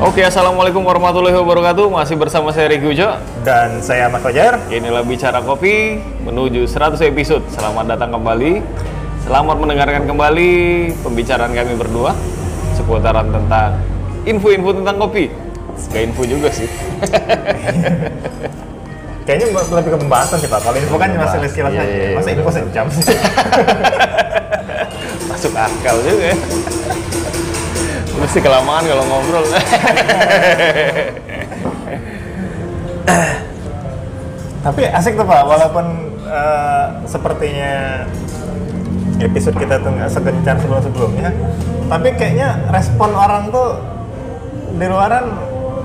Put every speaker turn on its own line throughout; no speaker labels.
Oke, Assalamualaikum warahmatullahi wabarakatuh. Masih bersama saya Riki Ujo.
Dan saya Mas Fajar.
Inilah Bicara Kopi menuju 100 episode. Selamat datang kembali. Selamat mendengarkan kembali pembicaraan kami berdua seputaran tentang info-info tentang kopi. Gak info juga sih.
Kayaknya lebih ke pembahasan sih Pak. Kalau info kan masih sekilas
Iya,
aja.
iya,
Masa
iya.
info sejam sih?
Masuk akal juga ya. Mesti kelamaan kalau ngobrol.
Tapi asik tuh Pak, walaupun eh, sepertinya episode kita tuh nggak segencar sebelum-sebelumnya, tapi kayaknya respon orang tuh di luaran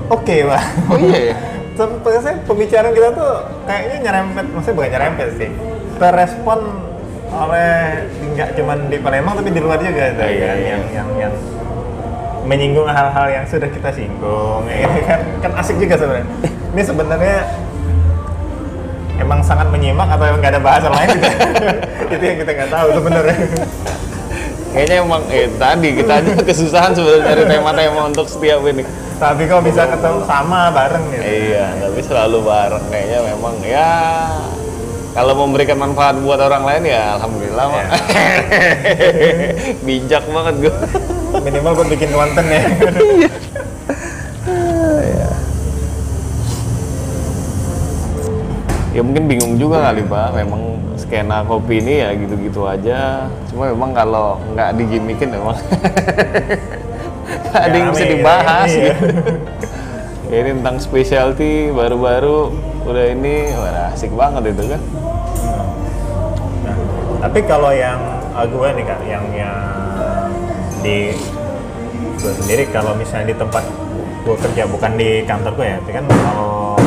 oke Pak.
oh iya ya?
Seperti saya pembicaraan kita tuh kayaknya nyerempet, maksudnya bukan nyerempet sih, terrespon oleh nggak cuman di Palembang tapi di luar juga tuh,
Oh, iya,
kan,
iya.
yang yang yang menyinggung hal-hal yang sudah kita singgung, ya kan kan asik juga sebenarnya. Ini sebenarnya emang sangat menyimak atau emang nggak ada bahasa lain gitu. itu yang kita nggak tahu sebenarnya.
Kayaknya emang eh tadi kita aja kesusahan sebenarnya cari tema-tema untuk setiap ini.
tapi kok bisa ketemu sama bareng gitu.
Iya, tapi selalu bareng kayaknya memang ya kalau memberikan manfaat buat orang lain ya alhamdulillah.
Iya.
Bijak banget gue.
Minimal buat bikin konten ya.
Ya mungkin bingung juga kali Pak, memang skena kopi ini ya gitu-gitu aja. Cuma memang kalau nggak digimikin memang ada yang bisa
gitu.
dibahas
Iya.
gitu. Ya, ini tentang specialty baru-baru udah ini wah asik banget itu kan.
Nah, tapi kalau yang uh, gue nih kak, yang yang di gue sendiri kalau misalnya di tempat gue kerja bukan di kantor gue ya, tapi kan kalau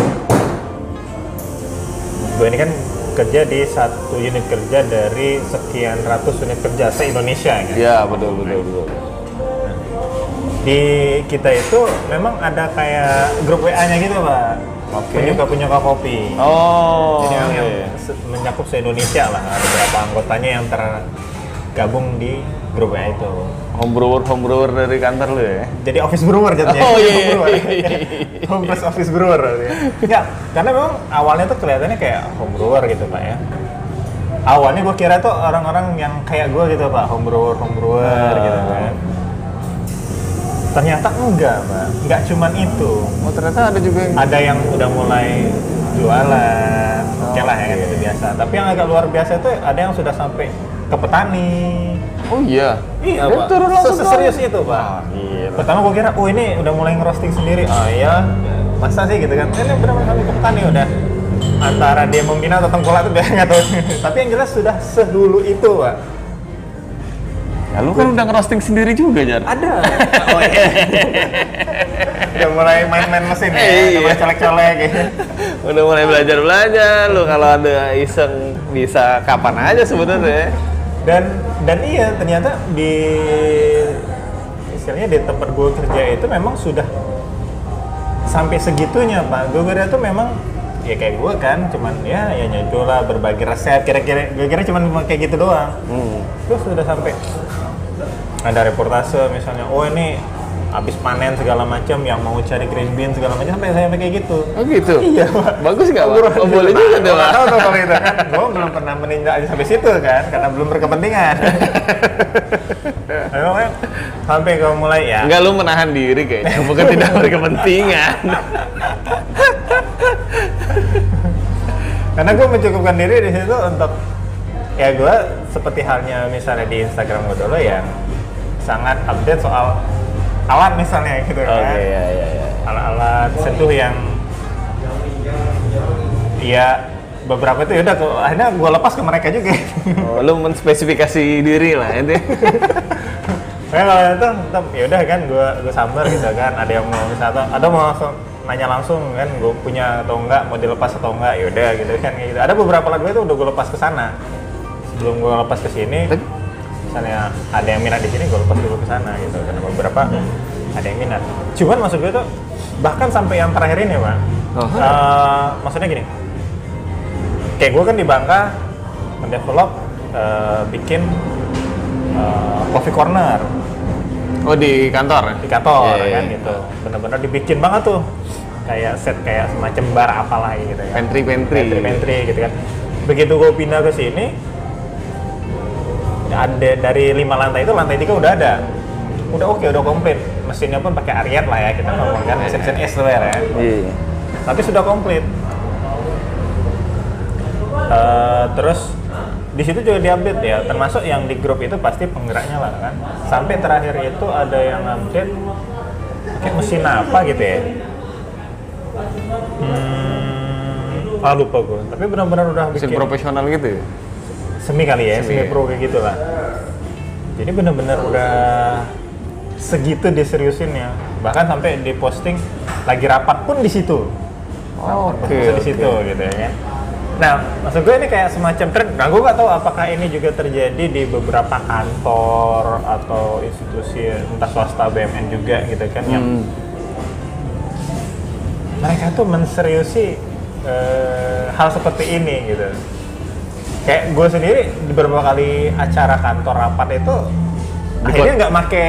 gue ini kan kerja di satu unit kerja dari sekian ratus unit kerja se Indonesia kan.
Iya betul betul betul.
Di kita itu memang ada kayak grup WA-nya gitu pak.
Oke.
Penyuka-penyuka kopi.
Oh,
Jadi yang, yang
iya.
se- mencakup se-Indonesia lah, ada beberapa anggotanya yang tergabung di grup WA itu.
home brewer home brewer dari kantor lu ya.
Jadi office brewer jadinya.
Oh, iya,
Home
iya, iya, iya.
Home plus office brewer. ya. Ya, karena memang awalnya tuh kelihatannya kayak home brewer gitu pak ya. Awalnya gue kira tuh orang-orang yang kayak gue gitu pak, home brewer, home brewer
Ah.
gitu kan. Ternyata enggak pak, enggak cuman itu.
Oh ternyata ada juga yang
ada yang udah mulai jualan, oke lah ya
Oke.
itu biasa. Tapi yang agak luar biasa itu ada yang sudah sampai ke petani.
Oh iya.
Iya
Dia
pak.
turun langsung
Seserius
ke-
itu pak.
Wah, gila.
Pertama gue kira, oh ini udah mulai ngerosting sendiri. Oh iya, masa sih gitu kan? Ini benar-benar sampai ke petani udah. Antara dia membina atau tengkulak itu udah nggak tahu. Tapi yang jelas sudah sedulu itu pak.
Ya lu kan udah ngerosting sendiri juga Jar.
Ada. Oh iya. udah mulai main-main mesin ya,
Iya.
udah mulai colek-colek gitu.
udah mulai belajar belajar lu kalau ada iseng bisa kapan aja sebenarnya.
Dan dan iya ternyata di istilahnya di tempat gue kerja itu memang sudah sampai segitunya pak gue kira tuh memang ya kayak gue kan cuman ya ya nyoba lah berbagi resep kira-kira gue kira cuman kayak gitu doang
Hmm.
terus sudah sampai ada reportase misalnya oh ini habis panen segala macam yang mau cari green bean segala macam sampai saya kayak gitu
Oh gitu.
Iya, Pak.
Bagus nggak, Pak? Oh, boleh juga tuh, Pak.
tahu tuh kalau itu kan. Gue belum pernah menindak aja sampai situ kan, karena belum berkepentingan. Ayo, kan, sampai kau mulai ya.
Enggak lu menahan diri kayaknya, bukan tidak berkepentingan.
Karena gue mencukupkan diri di situ untuk ya gue seperti halnya misalnya di Instagram gue dulu yang sangat update soal alat misalnya gitu
Oke
kan.
ya ya ya.
Alat-alat sentuh yang ya beberapa itu yaudah tuh akhirnya gue lepas ke mereka juga.
Oh, lu menspesifikasi diri lah itu.
Nah, kalau itu ya udah kan gue gue sambar gitu kan. Ada yang mau misalnya ada mau langsung nanya langsung kan gue punya atau enggak mau dilepas atau enggak ya udah gitu kan kayak gitu. Ada beberapa lagu itu udah gue lepas ke sana. Sebelum gue lepas ke sini misalnya ada yang minat di sini gue lepas dulu ke sana gitu karena beberapa ada yang minat. Cuman maksud gue tuh bahkan sampai yang terakhir ini pak.
Oh.
eh, maksudnya gini. Kayak gue kan di Bangka mendevelop eh, bikin eh, coffee corner
Oh di kantor?
di kantor
iya,
kan
iya.
gitu bener-bener dibikin banget tuh kayak set kayak semacam bar apalah gitu ya
Pantry pantry.
pantry pantry gitu kan begitu gue pindah ke sini ada dari lima lantai itu lantai tiga udah ada. Udah oke udah komplit. Mesinnya pun pakai Ariat lah ya kita ngomong kan mesin mesin Esler ya.
Iya.
tapi sudah komplit. Eh, terus di situ juga diupdate ya. Termasuk yang di grup itu pasti penggeraknya lah kan. Sampai terakhir itu ada yang update pakai mesin apa gitu ya. Hmm, ah lupa gue tapi benar-benar udah
Mesin
bikin
profesional gitu ya?
Semi kali ya
Semi.
semi, pro kayak gitu lah jadi benar-benar udah segitu diseriusin ya bahkan sampai diposting lagi rapat pun di situ
Oh, Oke.
bisa di situ gitu ya kan. Nah, maksud gue ini kayak semacam tren. Nah, gue nggak tahu apakah ini juga terjadi di beberapa kantor atau institusi entah swasta BUMN juga gitu kan yang
Hmm.
mereka tuh menseriusi eh, hal seperti ini gitu. Kayak gue sendiri di beberapa kali acara kantor rapat itu
Di
akhirnya nggak make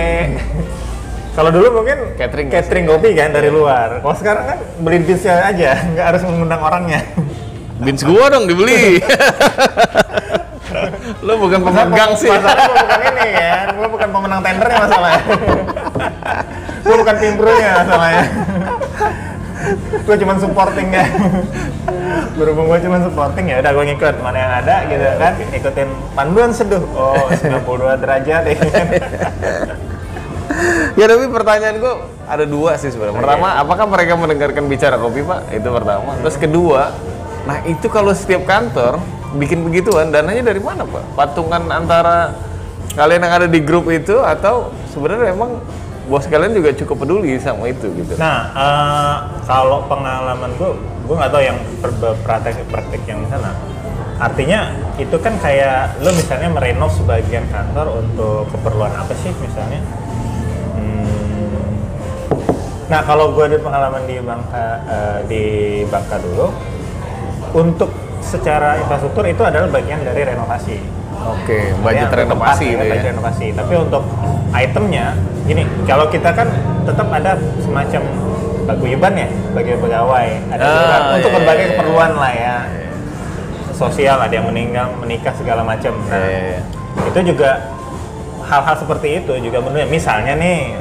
kalau dulu mungkin
Catering
catering
nggak
kopi kan dari luar. Kalau sekarang kan beli bisnya aja, nggak harus mengundang orangnya.
Bins gua dong dibeli. Lo bukan pemegang sih.
Masalahnya gue bukan ini kan, gue bukan pemenang tendernya masalahnya. gue bukan pimprunya masalahnya. Gue cuma supportingnya. Berhubung gue cuma supporting ya udah gue ngikut mana yang ada gitu kan, ikutin panduan seduh. Oh 92 derajat ya. kan.
ya tapi pertanyaan gua ada dua sih sebenarnya. Pertama, apakah mereka mendengarkan bicara kopi pak? Itu pertama. Terus kedua, nah itu kalau setiap kantor bikin begituan, dananya dari mana pak? Patungan antara kalian yang ada di grup itu atau sebenarnya emang bos kalian juga cukup peduli sama itu gitu?
Nah, eh, kalau pengalaman gue, gue nggak tahu yang per- praktek praktek yang di sana. Artinya itu kan kayak lo misalnya merenov sebagian kantor untuk keperluan apa sih misalnya? Hmm, Nah, kalau gue ada pengalaman di Bangka eh, di Bangka dulu, untuk secara infrastruktur itu adalah bagian dari renovasi.
Oke, budget
untuk
renovasi
tempat,
ya.
budget renovasi. Tapi untuk itemnya, gini, kalau kita kan tetap ada semacam paguyuban ya bagi pegawai, ada
Ah,
juga untuk
iya,
berbagai
iya,
keperluan lah ya, sosial, ada yang meninggal, menikah segala macam. Nah,
Iya, iya, iya.
itu juga hal-hal seperti itu juga menurut misalnya nih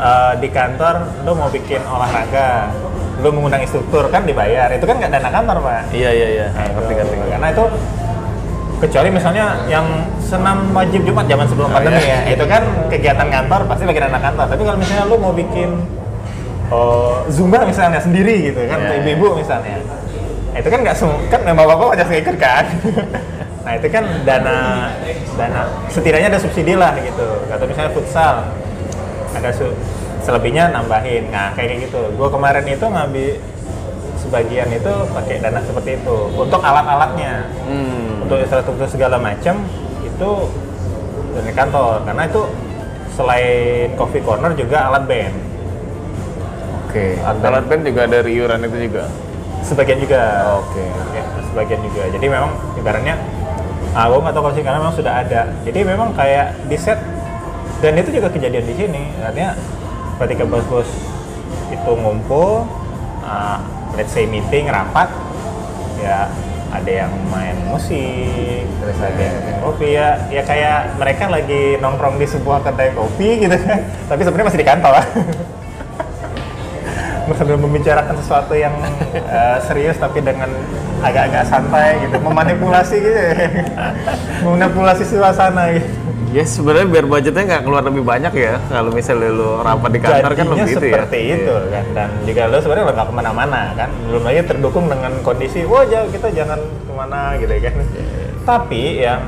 eh, di kantor lo mau bikin olahraga, lo mengundang instruktur kan dibayar, itu kan nggak dana kantor pak.
Iya iya iya,
Nah,
ngerti ngerti.
Karena itu kecuali misalnya yang senam wajib Jumat zaman sebelum
Oh,
pandemi
iya.
ya, itu kan kegiatan kantor pasti bagi anak kantor. Tapi kalau misalnya lu mau bikin oh, zumba misalnya sendiri gitu kan, untuk
iya.
ibu-ibu misalnya, nah, itu kan nggak kan memang bapak wajah ikut kan. nah itu kan dana dana setidaknya ada subsidi lah gitu. Atau misalnya futsal ada su- selebihnya nambahin. Nah kayak gitu. Gua kemarin itu ngambil sebagian itu pakai dana seperti itu untuk alat-alatnya
Hmm.
Untuk infrastruktur segala macam itu dari kantor. Karena itu selain coffee corner juga alat band.
Oke.
Alat
Alat band juga ada iuran itu juga.
sebagian juga.
Oke.
Ya, sebagian juga. Jadi memang ibaratnya ah gue nggak tahu kalau sih karena memang sudah ada. Jadi memang kayak di set dan itu juga kejadian di sini. Artinya ketika bos-bos itu ngumpul ah, let's say meeting rapat ya ada yang main musik terus ada yang bikin kopi ya ya kayak mereka lagi nongkrong di sebuah kedai kopi gitu kan. Tapi sebenarnya masih di kantor. Sambil membicarakan sesuatu yang eh, serius tapi dengan agak-agak santai gitu memanipulasi gitu. Memanipulasi suasana gitu
Ya sebenarnya biar budgetnya nggak keluar lebih banyak ya. Kalau misalnya lo rapat di kantor kan
Jadinya
lebih itu ya.
seperti itu kan. Dan juga lo sebenarnya nggak ke mana-mana kan. Belum lagi terdukung dengan kondisi wah jauh kita jangan ke mana gitu kan. Tapi yang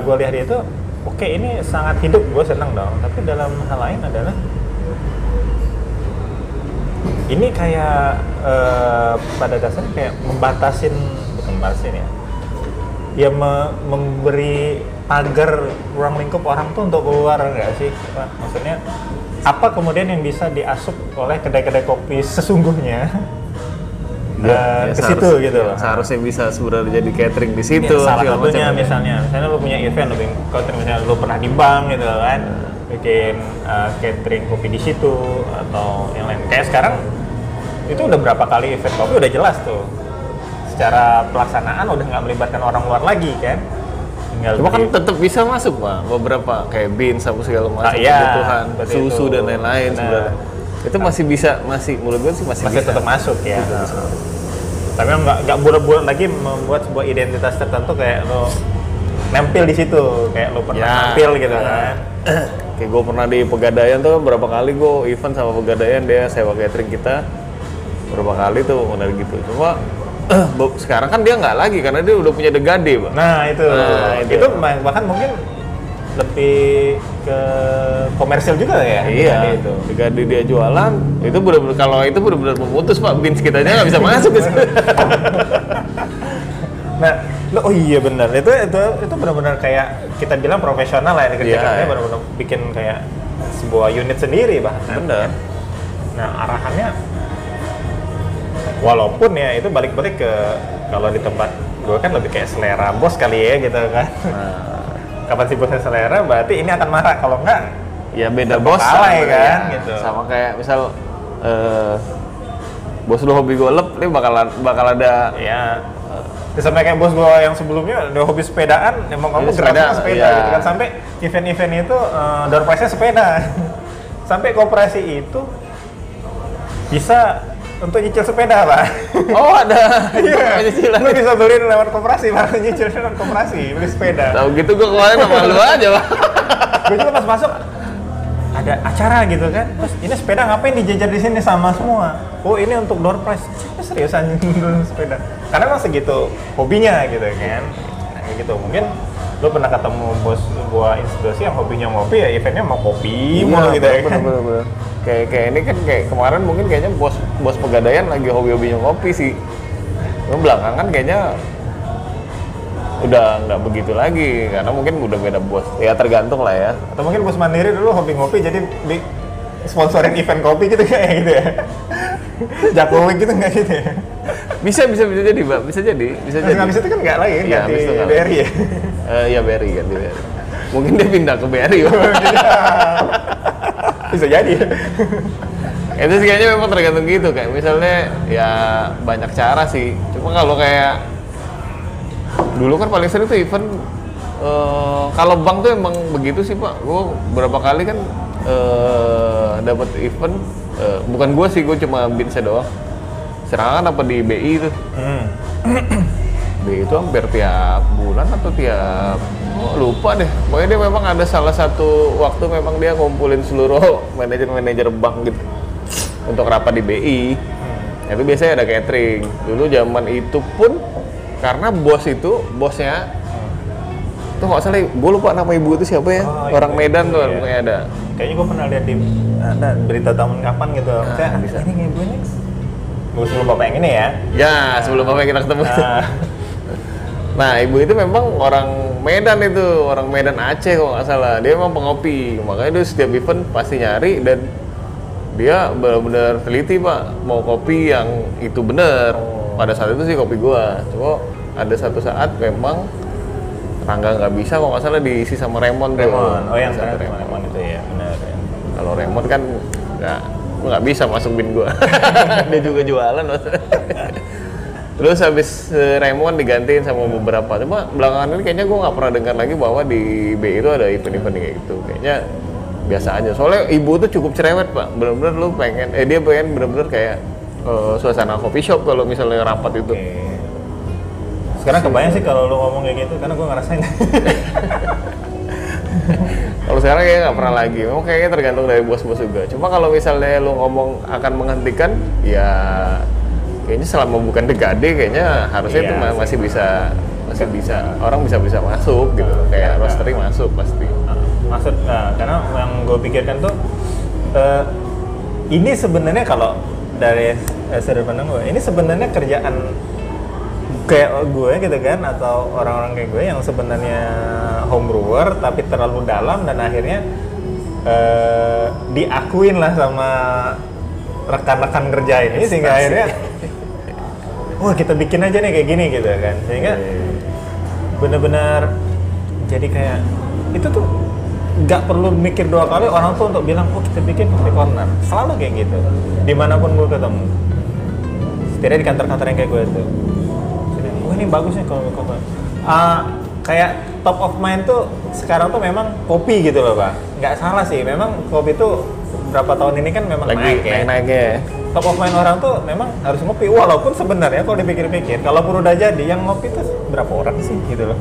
gue lihat itu oke ini sangat hidup. Gue senang dong. Tapi dalam hal lain adalah ini kayak eh, pada dasarnya kayak membatasin bukan membatasin ya ya me- memberi pagar ruang lingkup orang tuh untuk keluar nggak sih Pak? maksudnya apa kemudian yang bisa diasup oleh kedai-kedai kopi sesungguhnya
Ya,
eh,
ya,
ke situ gitu
ya,
loh
Seharusnya bisa sebenarnya jadi catering di situ.
Ya, salah satunya
macam.
misalnya misalnya lo punya event lo bikin konten misalnya lo pernah di bank gitu kan bikin uh, catering kopi di situ atau yang lain. Kayak sekarang itu udah berapa kali event kopi udah jelas tuh. Secara pelaksanaan udah nggak melibatkan orang luar lagi kan. Tinggal
Cuma kan tetap bisa masuk pak beberapa kayak beans sama segala macam
Ah, iya,
kebutuhan susu
itu.
dan lain-lain
Benar.
sebenarnya. Itu masih bisa masih menurut gue sih masih,
masih
bisa.
tetap masuk ya. Tapi nggak nggak bulat-bulat lagi membuat sebuah identitas tertentu kayak lo nempel di situ kayak lo pernah
Ya.
nampil gitu kan.
Kayak gue pernah di Pegadaian tuh berapa kali gue event sama Pegadaian dia sewa catering kita berapa kali tuh model gitu. Cuma sekarang kan dia nggak lagi karena dia udah punya degade pak.
Nah itu,
Nah,
itu,
itu.
bah- bahkan mungkin lebih ke komersil juga ya.
Iya,
itu.
degade dia jualan itu benar-benar kalau itu benar-benar memutus pak beans kita aja nggak bisa masuk ke situ.
Nah, lo, oh iya benar. Itu itu itu benar-benar kayak kita bilang profesional lah yang dikerjakan.
Iya,
Dia
iya.
benar-benar bikin kayak sebuah unit sendiri bahkan.
Bener.
Nah arahannya walaupun ya itu balik-balik ke kalau di tempat gue kan lebih kayak selera bos kali ya gitu kan.
Nah,
Kapan sih bosnya selera berarti ini akan marah kalau enggak
ya beda bos
kalah ya kan, gitu.
sama kayak misal eh, bos lu hobi golep ini bakal bakal ada
ya Terus sampai kayak bos gue yang sebelumnya udah hobi sepedaan, emang kamu
Iya,
geraknya
sepeda,
sepeda
iya.
gitu kan sampai event-event itu uh, door prize-nya sepeda. sampai koperasi itu bisa untuk nyicil sepeda, Pak.
oh ada
Iya, lu bisa beli lewat koperasi, Pak. Nyicil lewat koperasi, beli sepeda.
tahu gitu gue kemarin sama lu aja pak
Gue juga pas masuk ada acara gitu kan. Terus ini sepeda ngapain dijajar di sini sama semua? Oh ini untuk door prize. Ini seriusan sepeda. Karena emang segitu hobinya gitu kan. Nah, gitu. Mungkin lu pernah ketemu bos sebuah institusi yang hobinya ngopi ya eventnya mau kopi mulu gitu ya kan.
bener, bener. kayak kayak ini kan kayak kemarin mungkin kayaknya bos bos pegadaian lagi hobi hobinya ngopi sih Cuma belakangan kayaknya udah nggak begitu lagi karena mungkin udah beda bos ya tergantung lah ya
Atau mungkin bos mandiri dulu hobi ngopi jadi di sponsorin event kopi gitu kayak gitu ya. Jakowi gitu nggak gitu ya.
bisa bisa bisa jadi mbak bisa jadi bisa jadi
habis itu kan nggak lagi
Iya,
ganti
habis itu nggak
BRI ya.
Eh, ya Berry kan di Berry mungkin dia pindah ke Berry Pak.
Bisa jadi.
itu sih kayaknya memang tergantung gitu kayak misalnya ya banyak cara sih cuma kalau kayak dulu kan paling sering tuh event eh, kalau bank tuh emang begitu sih pak gue berapa kali kan eh dapat event eh, bukan gue sih gue cuma binsnya doang serangan apa di BI tuh
Hmm.
BI itu hampir tiap bulan atau tiap oh, lupa deh pokoknya dia memang ada salah satu waktu memang dia ngumpulin seluruh manajer-manajer bank gitu untuk rapat di BI
Hmm.
itu biasanya ada catering dulu zaman itu pun karena bos itu bosnya tuh nggak salah gue lupa nama ibu itu siapa ya
Oh,
orang
iya,
Medan tuh
iya.
pokoknya ada
Kayaknya gue pernah lihat di ada berita tahun kapan gitu. Saya
Ah, bisa.
ini ibu ini. Gue sebelum bapak yang ini ya.
ya sebelum apa kita ketemu
Ah.
Nah, ibu itu memang orang Medan itu, orang Medan Aceh kalau nggak salah. Dia memang pengopi, makanya dia setiap event pasti nyari dan dia benar-benar teliti pak, mau kopi yang itu bener. Pada saat itu sih kopi gua, cuma ada satu saat memang Rangga nggak bisa kalau nggak salah diisi sama Raymond tuh.
Raymond. Oh yang
Satu
Raymond. Raymond itu ya, benar ya.
Kalau Raymond kan nggak, gua nggak bisa masuk bin gua. dia juga jualan maksudnya. Terus habis eh, Raymond digantiin sama beberapa. Cuma belakangan ini kayaknya gua nggak pernah dengar lagi bahwa di B itu ada event-event kayak gitu. Kayaknya biasa aja. Soalnya ibu tuh cukup cerewet pak. Bener-bener lu pengen, eh dia pengen bener-bener kayak eh, suasana coffee shop kalau misalnya rapat itu.
Oke. Sekarang kebayang sih kalau lu ngomong kayak gitu karena gue ngerasain.
Kalau sekarang kayaknya nggak pernah lagi. Memang kayaknya tergantung dari bos-bos juga. Cuma kalau misalnya lu ngomong akan menghentikan, ya kayaknya selama bukan dekade, kayaknya harusnya
Iya
itu
sih.
masih bisa masih bisa orang bisa bisa masuk gitu. Kayak
Iya.
roastery masuk pasti.
Maksud, nah, karena yang gue pikirkan tuh eh, ini sebenarnya kalau dari eh, sudut pandang gue, ini sebenarnya kerjaan kayak gue gitu kan atau orang-orang kayak gue yang sebenarnya home brewer tapi terlalu dalam dan akhirnya eh, diakuin lah sama rekan-rekan kerja ini sehingga akhirnya wah kita bikin aja nih kayak gini gitu kan. Sehingga benar-benar jadi kayak itu tuh nggak perlu mikir dua kali orang tuh untuk bilang oh kita bikin coffee corner. Selalu kayak gitu. Di mana pun gue ketemu. Setidaknya di kantor-kantor yang kayak gue tuh oh ini bagus nih kalau kopi Ah, kayak top of mind tuh sekarang tuh memang kopi gitu loh pak. Nggak salah sih memang kopi tuh berapa tahun ini kan memang
Lagi
naik ya
naik-naiknya ya.
top of mind orang tuh memang harus ngopi walaupun sebenarnya kalau dipikir-pikir kalau pun udah jadi yang ngopi tuh berapa orang sih gitu loh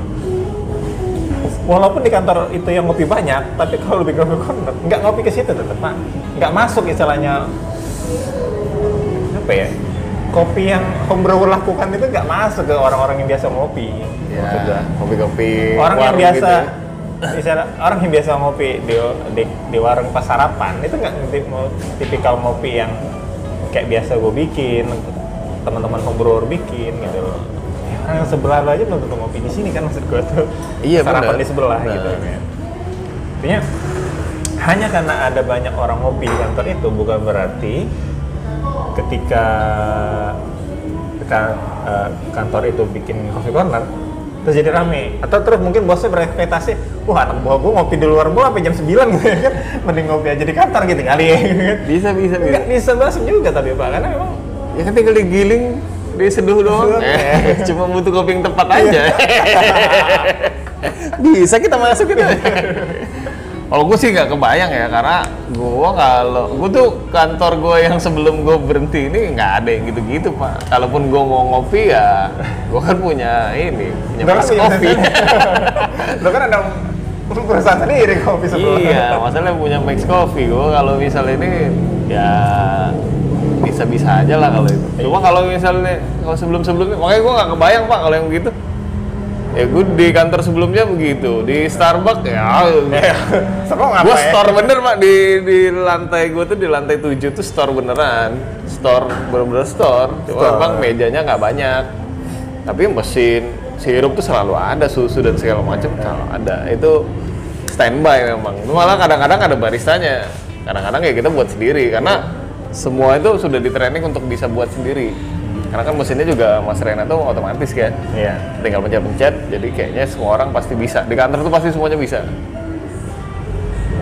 walaupun di kantor itu yang ngopi banyak tapi kalau lebih kopi corner nggak ngopi ke situ tetap pak nggak masuk istilahnya apa ya kopi yang homebrewer lakukan itu nggak masuk ke orang-orang yang biasa ngopi.
Ya, kopi-kopi
orang yang biasa
gitu.
Misalnya orang yang biasa ngopi di, di, di warung pas sarapan itu nggak tipikal ngopi yang kayak biasa gue bikin teman-teman homebrewer bikin gitu loh Ya, orang yang sebelah lo aja belum tentu ngopi di sini kan maksud gue tuh
Iya,
sarapan
bener.
di sebelah
Bener.
gitu kan artinya hanya karena ada banyak orang ngopi di kantor itu bukan berarti ketika ka- eh, kantor itu bikin coffee corner terus jadi rame atau terus mungkin bosnya berekspektasi wah anak buah gue ngopi di luar gue sampai jam 9 gitu ya kan mending ngopi aja di kantor gitu kali ya
Bisa bisa bisa.
bisa bahas juga tapi pak karena memang
Ya kan tinggal digiling, diseduh doang.
Seduh,
Eh. Cuma butuh kopi yang tepat aja. Bisa kita masukin. Kalau gue sih nggak kebayang ya, karena gue kalau gue tuh kantor gue yang sebelum gue berhenti ini nggak ada yang gitu-gitu pak. Kalaupun gue mau ngopi ya, gue kan punya ini, punya
Lo kan
mas
punya
kopi.
lo kan ada perusahaan sendiri kopi sebelah
iya, masalahnya punya Max Coffee. Gue kalau misalnya ini ya bisa-bisa aja lah kalau itu. Cuma kalau misalnya kalau sebelum-sebelumnya, makanya gue nggak kebayang pak kalau yang begitu. Ya gue di kantor sebelumnya begitu, di Starbucks ya.
Seru
gue
ngapain?
store bener pak di di lantai gue tuh di lantai 7 tuh store beneran, store bener-bener store. Cuma
Store.
memang mejanya nggak banyak, tapi mesin sirup tuh selalu ada, susu dan segala macam selalu ada. Itu standby memang. Malah kadang-kadang ada baristanya. Kadang-kadang ya kita buat sendiri karena semua itu sudah di training untuk bisa buat sendiri. Karena kan mesinnya juga Mas Rena tuh otomatis kan.
Iya.
Tinggal pencet-pencet jadi kayaknya semua orang pasti bisa. Di kantor tuh pasti semuanya bisa.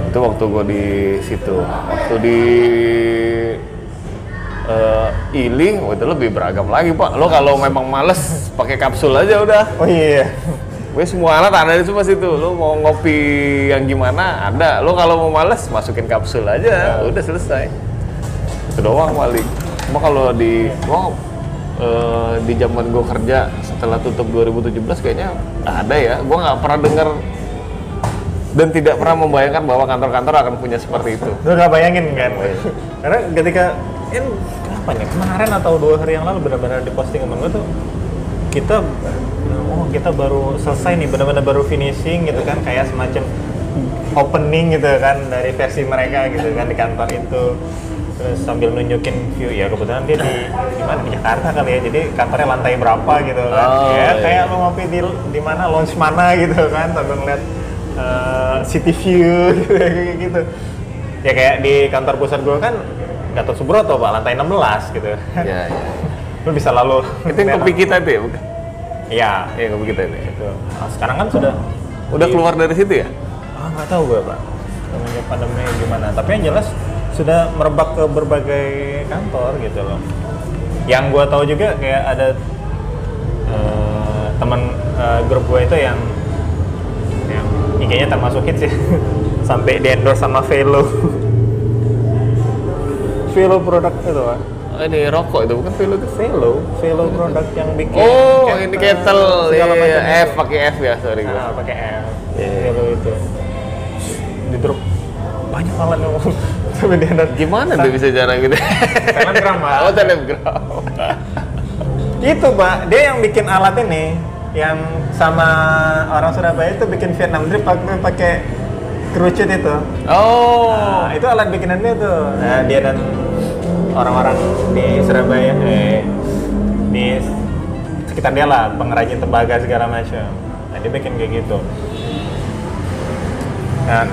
Itu waktu gue di situ. Waktu di eh, Ili oh, itu lebih beragam lagi pak. Lo kalau memang males pakai kapsul aja udah.
Oh iya.
Gue semua alat ada di semua situ lo mau ngopi yang gimana ada. Lo kalau mau males masukin kapsul aja. Udah selesai. Itu doang paling cuma kalau di gua eh, di zaman gue kerja setelah tutup 2017 kayaknya nggak ada ya gue nggak pernah dengar dan tidak pernah membayangkan bahwa kantor-kantor akan punya seperti itu
Lu gak bayangin kan?
Oh, iya.
Karena ketika in kapan ya? Kemarin atau dua hari yang lalu benar-benar di posting temen gue tuh kita oh kita baru selesai nih benar-benar baru finishing gitu kan kayak semacam opening gitu kan dari versi mereka gitu kan di kantor itu sambil nunjukin view ya kebetulan dia di di mana? Di Jakarta kali ya jadi kantornya lantai berapa gitu kan.
Oh,
ya
iya.
kayak lo ngopi di di mana lounge mana gitu kan sambil ngeliat eh, city view gitu kayak gitu. Ya kayak di kantor pusat gue kan Gatot Subroto pak lantai 16 gitu.
Ya, ya.
lu bisa lalu
itu yang kopi kita itu ya bukan?
Iya.
Ya kopi kita itu ya.
gitu. Nah, sekarang kan sudah
udah
di-
keluar dari situ ya?
Ah nggak tahu gue pak. Semenjak pandemi gimana. Tapi yang jelas sudah merebak ke berbagai kantor gitu loh yang gue tahu juga kayak ada eh, teman eh, grup gue itu yang yang IG-nya termasuk hits sih sampai di endorse sama Velo Velo produk itu pak
oh, ini rokok itu bukan film itu
Velo Velo produk yang bikin
Oh,
kettle,
ini kettle,
segala
iya,
macam
F
itu.
pakai F ya, sorry.
Nah, pakai F.
Iya.
Velo itu. Di drop banyak alat yang sampai dia ada
Gimana tuh bisa cara gitu?
Telegram, Pak.
Oh, telegram.
Itu, Pak. Dia yang bikin alat ini yang sama orang Surabaya itu bikin Vietnam drip pakai pakai kerucut itu.
Oh,
Nah, itu alat bikinan dia tuh. Nah, dia dan orang-orang di Surabaya eh di sekitar dia lah pengrajin tembaga segala macam. Nah, dia bikin kayak gitu. Dan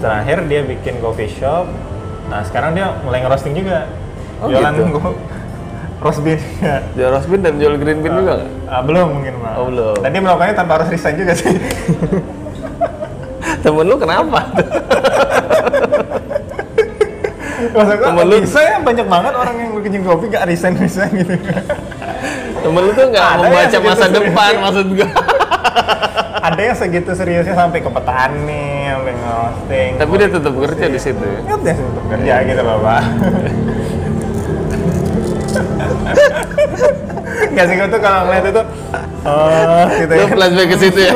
terakhir dia bikin coffee shop. Nah, sekarang dia mulai ngerosting juga.
Oh,
Jualan
gitu?
roast beef. ya.
jual roast beef dan jual green bean juga nggak?
Ah, belum mungkin, Pak.
Oh, belum.
Dan dia melakukannya tanpa harus resign juga sih.
Temen lu kenapa? Temen lu-
bisa ya banyak banget orang yang bikin kopi gak resign resign gitu.
Temen lu tuh nggak
Ada
membaca masa depan maksud gua.
Ada yang segitu seriusnya sampai ke petani, sampai nge-hosting.
Tapi dia tetap kerja di situ. ya.
Ingat ya untuk kerja gitu loh pak. Gak sih gue tuh kalau ngeliat itu, oh gitu
Lu
ya.
flashback ke situ ya.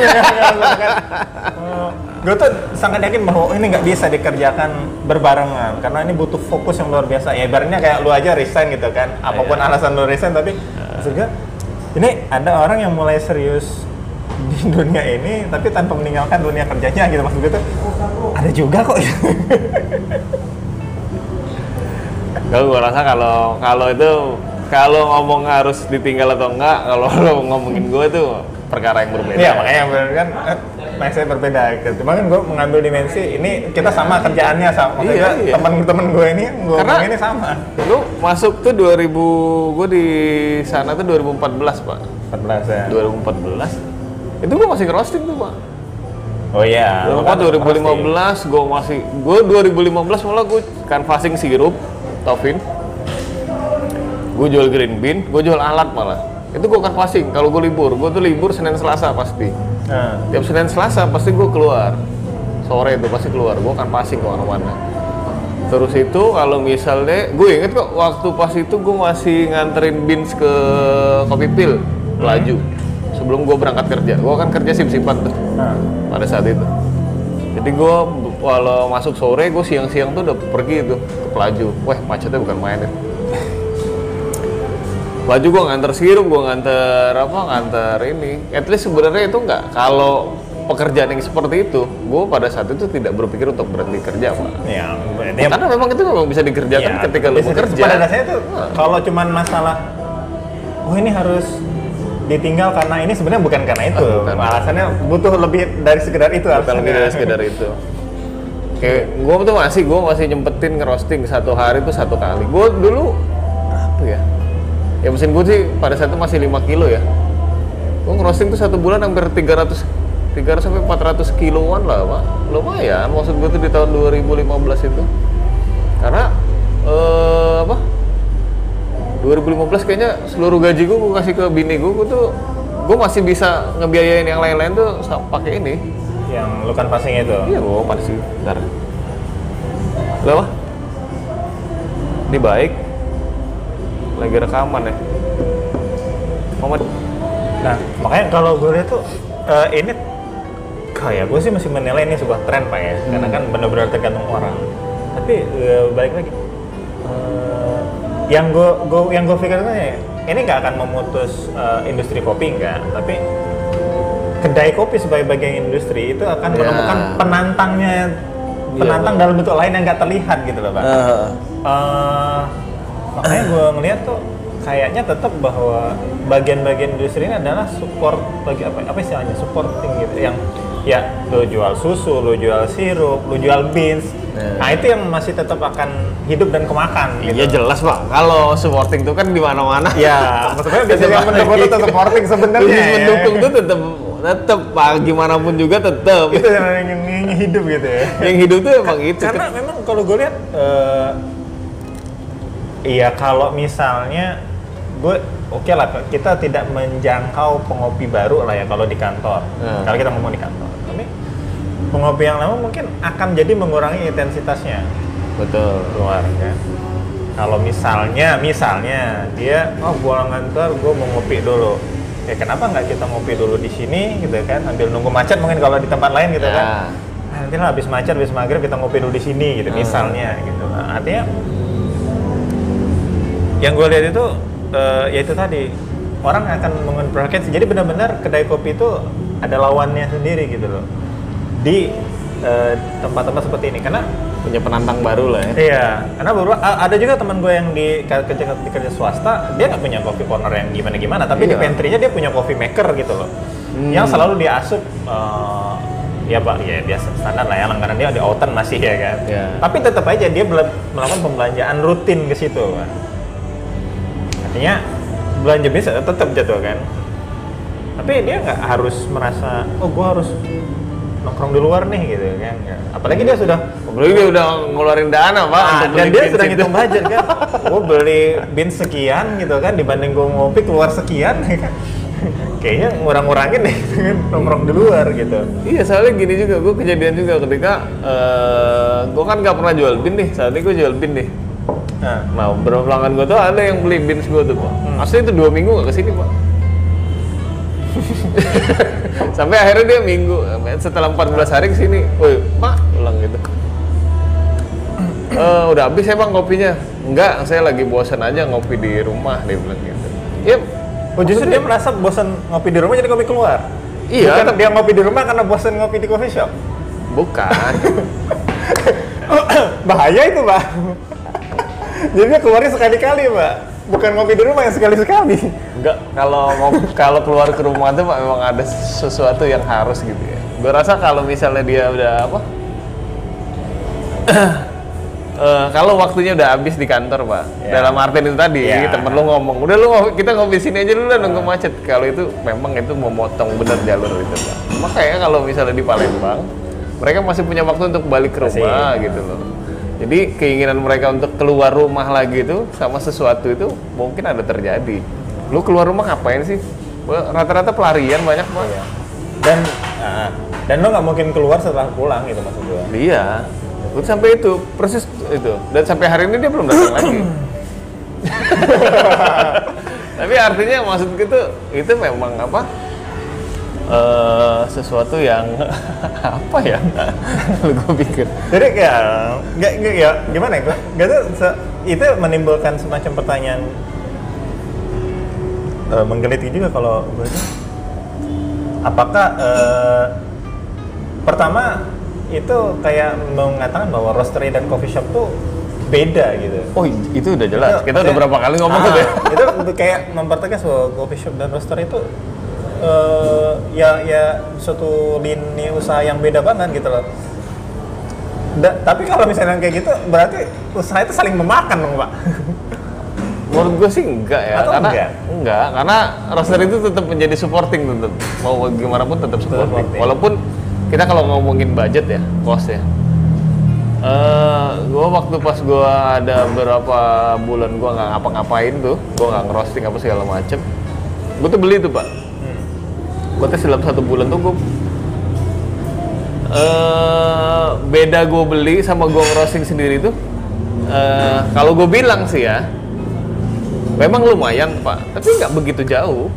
gue tuh sangat yakin bahwa ini nggak bisa dikerjakan berbarengan karena ini butuh fokus yang luar biasa. Ya ibaratnya kayak lu aja resign gitu kan, apa pun
Iya.
alasan lu resign tapi maksudnya ini ada orang yang mulai serius di dunia ini tapi tanpa meninggalkan dunia kerjanya gitu maksud gue tuh ada juga kok
Kalau gua rasa kalau kalau itu kalau ngomong harus ditinggal atau enggak, kalau lo ngomongin gua itu perkara yang berbeda.
Iya makanya bener kan eh, mindset berbeda gitu. Cuma kan gue mengambil dimensi ini kita sama kerjaannya sama maksudnya
Iya, iya.
teman-teman gue ini gue
Karena-
ini sama.
Lu masuk tuh 2000, gua di sana tuh 2014 pak.
14 ya.
2014 itu gua masih roasting tuh pak.
Oh iya.
Lu kan 2015 gua masih gua 2015 malah gua canvassing sirup, Taufin. Gue jual green bean, gue jual alat malah. Itu gue canvassing. Kalau gue libur, gue tuh libur Senin Selasa pasti.
Nah,
Tiap Senin Selasa pasti gue keluar. Sore itu pasti keluar. Gue kan passing ke mana-mana. Terus itu kalau misalnya, gue inget kok waktu pas itu gue masih nganterin beans ke kopi pil, pelaju. Sebelum gue berangkat kerja, gue kan kerja sip-sipan tuh
nah.
pada saat itu. Jadi gue kalau masuk sore, gue siang-siang tuh udah pergi tuh ke pelaju. Wah macetnya bukan main ya. Pelaju gue nganter sirup, gue nganter apa, nganter ini. At least sebenarnya itu nggak. Kalau pekerjaan yang seperti itu, gue pada saat itu tidak berpikir untuk berhenti kerja, Pak.
Ya, dia
Karena memang itu memang bisa dikerjakan
ya,
ketika lu
bisa-
bekerja.
Pada dasarnya tuh
Nah.
kalau cuman masalah oh ini harus ditinggal karena ini sebenarnya bukan karena itu.
Ah, bukan.
Alasannya butuh lebih dari sekedar itu
bukan
alasannya.
lebih dari sekedar itu. Kayak gue tuh masih gue masih nyempetin ngerosting satu hari tuh satu kali. Gue dulu apa ya? Ya mesin gue sih pada saat itu masih 5 kilo ya. Gue ngerosting tuh satu bulan hampir 300 300 sampai 400 kiloan lah pak. Lumayan maksud gue tuh di tahun 2015 itu. Karena eh, apa 2015 kayaknya seluruh gaji gue gue kasih ke bini gue gue tuh gue masih bisa ngebiayain yang lain-lain tuh pakai ini
Yang lu kan passing itu.
Iya, gua panas sih. Bentar. Lo apa? Ini baik. Lagi rekaman ya. Muhammad.
Nah, makanya kalau gue lihat tuh eh, ini kayak gue sih masih menilai ini sebuah tren pak ya, karena kan benar-benar tergantung orang. Tapi eh, balik lagi, yang gue gue yang gue pikirkan ya, ini nggak akan memutus eh, industri kopi enggak, tapi kedai kopi sebagai bagian industri itu akan
Ya.
menemukan penantangnya, penantang
Bang.
dalam bentuk lain yang nggak terlihat gitu loh pak. Eh, makanya gue ngeliat tuh kayaknya tetap bahwa bagian-bagian industri ini adalah support bagi apa apa istilahnya supporting gitu yang ya lo jual susu, lo jual sirup, lo jual beans.
Nah.
Nah itu yang masih tetap akan hidup dan kemakan gitu.
Iya jelas pak. Kalau supporting tuh kan di mana-mana.
Ya, maksudnya yang mendukung itu tetap supporting sebenarnya.
Bisnis
ya.
mendukung tuh tetap tetap pak gimana pun juga tetap.
itu yang, yang, yang hidup gitu ya.
yang hidup tuh emang itu.
Karena memang kalau gue lihat, eh, iya kalau misalnya gue oke lah kita tidak menjangkau pengopi baru lah ya kalau di kantor.
Hmm.
Kalau kita ngomong di kantor, pengopi yang lama mungkin akan jadi mengurangi intensitasnya
Betul.
keluar kan. Kalau misalnya, misalnya dia, oh pulang kantor, gue mau ngopi dulu. Ya kenapa nggak kita ngopi dulu di sini gitu kan, sambil nunggu macet mungkin kalau di tempat lain gitu
Ya.
kan. Nah, nanti lah habis macet, habis maghrib kita ngopi dulu di sini gitu,
Hmm.
misalnya gitu. Nah, artinya yang gue lihat itu eh, ya itu tadi orang akan mengonvergensi. Jadi benar-benar kedai kopi itu ada lawannya sendiri gitu loh di eh, tempat-tempat seperti ini karena
Punya penantang baru lah ya.
Iya, karena a- ada juga teman gue yang di kerja di kerja swasta, dia nggak punya coffee corner yang gimana gimana, tapi di
Iya.
pantry-nya dia punya coffee maker gitu loh,
Hmm.
yang selalu dia asup. eh, ya pak, ya biasa standar lah ya langganan dia di autumn masih ya kan.
Iya.
Tapi tetap aja dia melakukan pembelanjaan rutin ke situ kan. Artinya belanja biasa tetap jatuh kan. Tapi dia nggak harus merasa, oh gue harus nongkrong di luar nih gitu kan apalagi dia sudah
Apalagi dia udah ngeluarin dana pak
Ah,
untuk
dan
beli
dia sudah
itu.
ngitung budget kan gue beli bin sekian gitu kan dibanding gue ngopi keluar sekian ya kan kayaknya ngurang-ngurangin deh gitu kan, nongkrong di luar gitu
Iya soalnya gini juga, gue kejadian juga ketika eh gue kan gak pernah jual bin nih, saat ini gue jual bin nih.
nah
Nah beberapa pelanggan gue tuh ada yang beli bin gue tuh pak. Asli itu dua minggu gak ke sini pak. Sampai akhirnya dia minggu, setelah 14 hari ke sini, woi pak, ulang gitu. "Eh, udah habis ya bang kopinya? Enggak, saya lagi bosan aja ngopi di rumah, dia bilang gitu. Iya,
oh justru dia merasa bosan ngopi di rumah jadi ngopi keluar
Iya,
Bukan
tapi-
dia ngopi di rumah karena bosan ngopi di coffee shop
bukan.
bahaya itu pak jadi dia keluarnya sekali-kali pak bukan ngopi di rumah yang sekali-sekali
Enggak, kalau mau kalau keluar ke rumah tuh Pak memang ada sesuatu yang harus gitu ya. Gue rasa kalau misalnya dia udah apa? Eh, kalau waktunya udah habis di kantor pak,
Ya.
dalam artian itu tadi
Ya.
temen lu ngomong, udah lu ngopi- kita ngopi sini aja dulu lah nunggu macet. Kalau itu memang itu memotong bener jalur itu pak. Makanya kalau misalnya di Palembang, mereka masih punya waktu untuk balik ke
Masih.
rumah gitu loh. Jadi keinginan mereka untuk keluar rumah lagi itu sama sesuatu itu mungkin ada terjadi. Lu keluar rumah ngapain sih? Rata-rata pelarian banyak pak.
Iya. dan ah, dan lo nggak mungkin keluar setelah pulang gitu maksud gua
Iya. Udah sampai itu persis itu dan sampai hari ini dia belum datang lagi. Tapi artinya maksud gitu itu memang apa? Eh sesuatu yang apa ya? Lu gue pikir.
jadi ya nggak ya gimana ya nggak tuh itu menimbulkan semacam pertanyaan eh, menggelitik juga kalau gue apakah eh, pertama itu kayak mengatakan bahwa roastery dan coffee shop tuh beda gitu
Oh itu udah jelas.
Itu
Kita udah berapa kali ngomong
Ah,
tuh ya.
itu untuk kayak mempertegas bahwa coffee shop dan roaster itu eh, ya ya suatu lini usaha yang beda banget gitu loh. Da- tapi kalau misalnya kayak gitu berarti usaha itu saling memakan dong pak.
Menurut gue sih enggak ya,
Atau
karena
enggak?
enggak, karena roster itu tetap menjadi supporting tetap mau gimana pun tetap supporting.
supporting.
Walaupun kita kalau ngomongin budget ya, cost ya. Eh, gue waktu pas gue ada beberapa bulan gue nggak ngapa-ngapain tuh, gue nggak ngerosting apa segala macem. Gue tuh beli tuh pak. Gue tuh dalam satu bulan tuh gue eh beda gue beli sama gue ngerosting sendiri tuh. eh kalau gue bilang sih ya, memang lumayan pak, tapi nggak begitu jauh.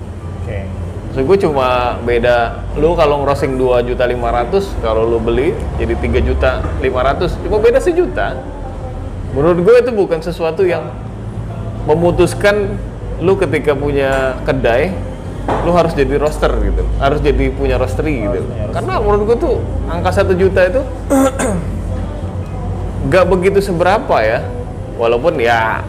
So gue cuma beda lu kalau ngerosting 2 juta 500 kalau lu beli jadi 3 juta 500 cuma beda sejuta. Menurut gue itu bukan sesuatu yang memutuskan lu ketika punya kedai lu harus jadi roster gitu harus jadi punya roastery gitu
punya roastery.
karena menurut gue tuh angka satu juta itu nggak begitu seberapa ya walaupun ya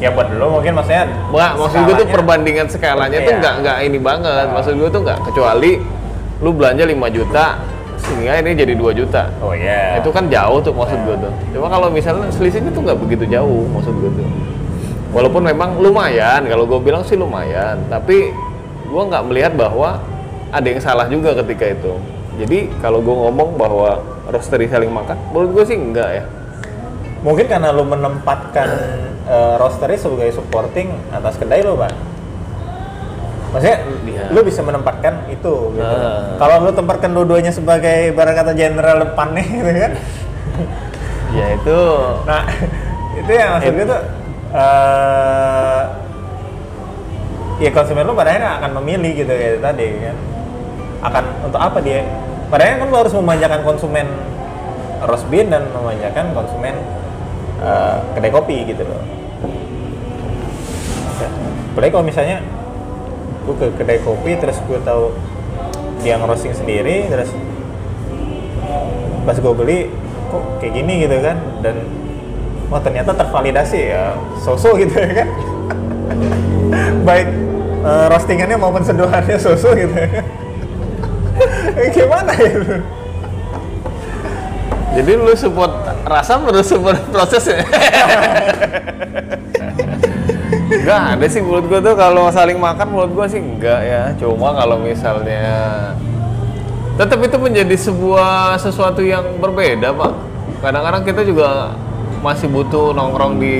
Ya buat dulu mungkin maksudnya.
Nggak, maksud gue tuh perbandingan skalanya tuh
Iya.
nggak nggak ini banget. Maksud gue tuh nggak kecuali lu belanja 5 juta sehingga ini jadi 2 juta.
Oh iya.
Itu kan jauh tuh maksud gue tuh. Cuma kalau misalnya selisihnya tuh nggak begitu jauh maksud gue tuh. Walaupun memang lumayan, kalau gue bilang sih lumayan, tapi gue nggak melihat bahwa ada yang salah juga ketika itu. Jadi kalau gue ngomong bahwa roastery saling makan, menurut gue sih enggak ya.
Mungkin karena lu menempatkan eh, roastery sebagai supporting atas kedai lo, Pak. Maksudnya,
Iya.
lu bisa menempatkan itu gitu.
Ah.
Kalau lu tempatkan dua-duanya sebagai barang kata general depannya gitu kan.
Ya itu
Nah, itu yang maksud gue tuh eh ya konsumen lu pada akhirnya akan memilih gitu kayak tadi kan. Akan untuk apa dia? Pada akhirnya kan lu harus memanjakan konsumen roast bean dan memanjakan konsumen eh, kedai kopi gitu loh. Apalagi kalau misalnya gue ke kedai kopi terus gue tahu dia ngerosting sendiri terus pas gue beli kok kayak gini gitu kan dan wah ternyata tervalidasi ya soso gitu ya kan baik eh, roastingannya maupun seduhannya soso gitu ya Eh, gimana gitu
Jadi lu support rasa terus support prosesnya? enggak ada sih menurut gua tuh kalau saling makan menurut gua sih enggak ya. Cuma kalau misalnya tetap itu menjadi sebuah sesuatu yang berbeda pak kadang-kadang kita juga masih butuh nongkrong di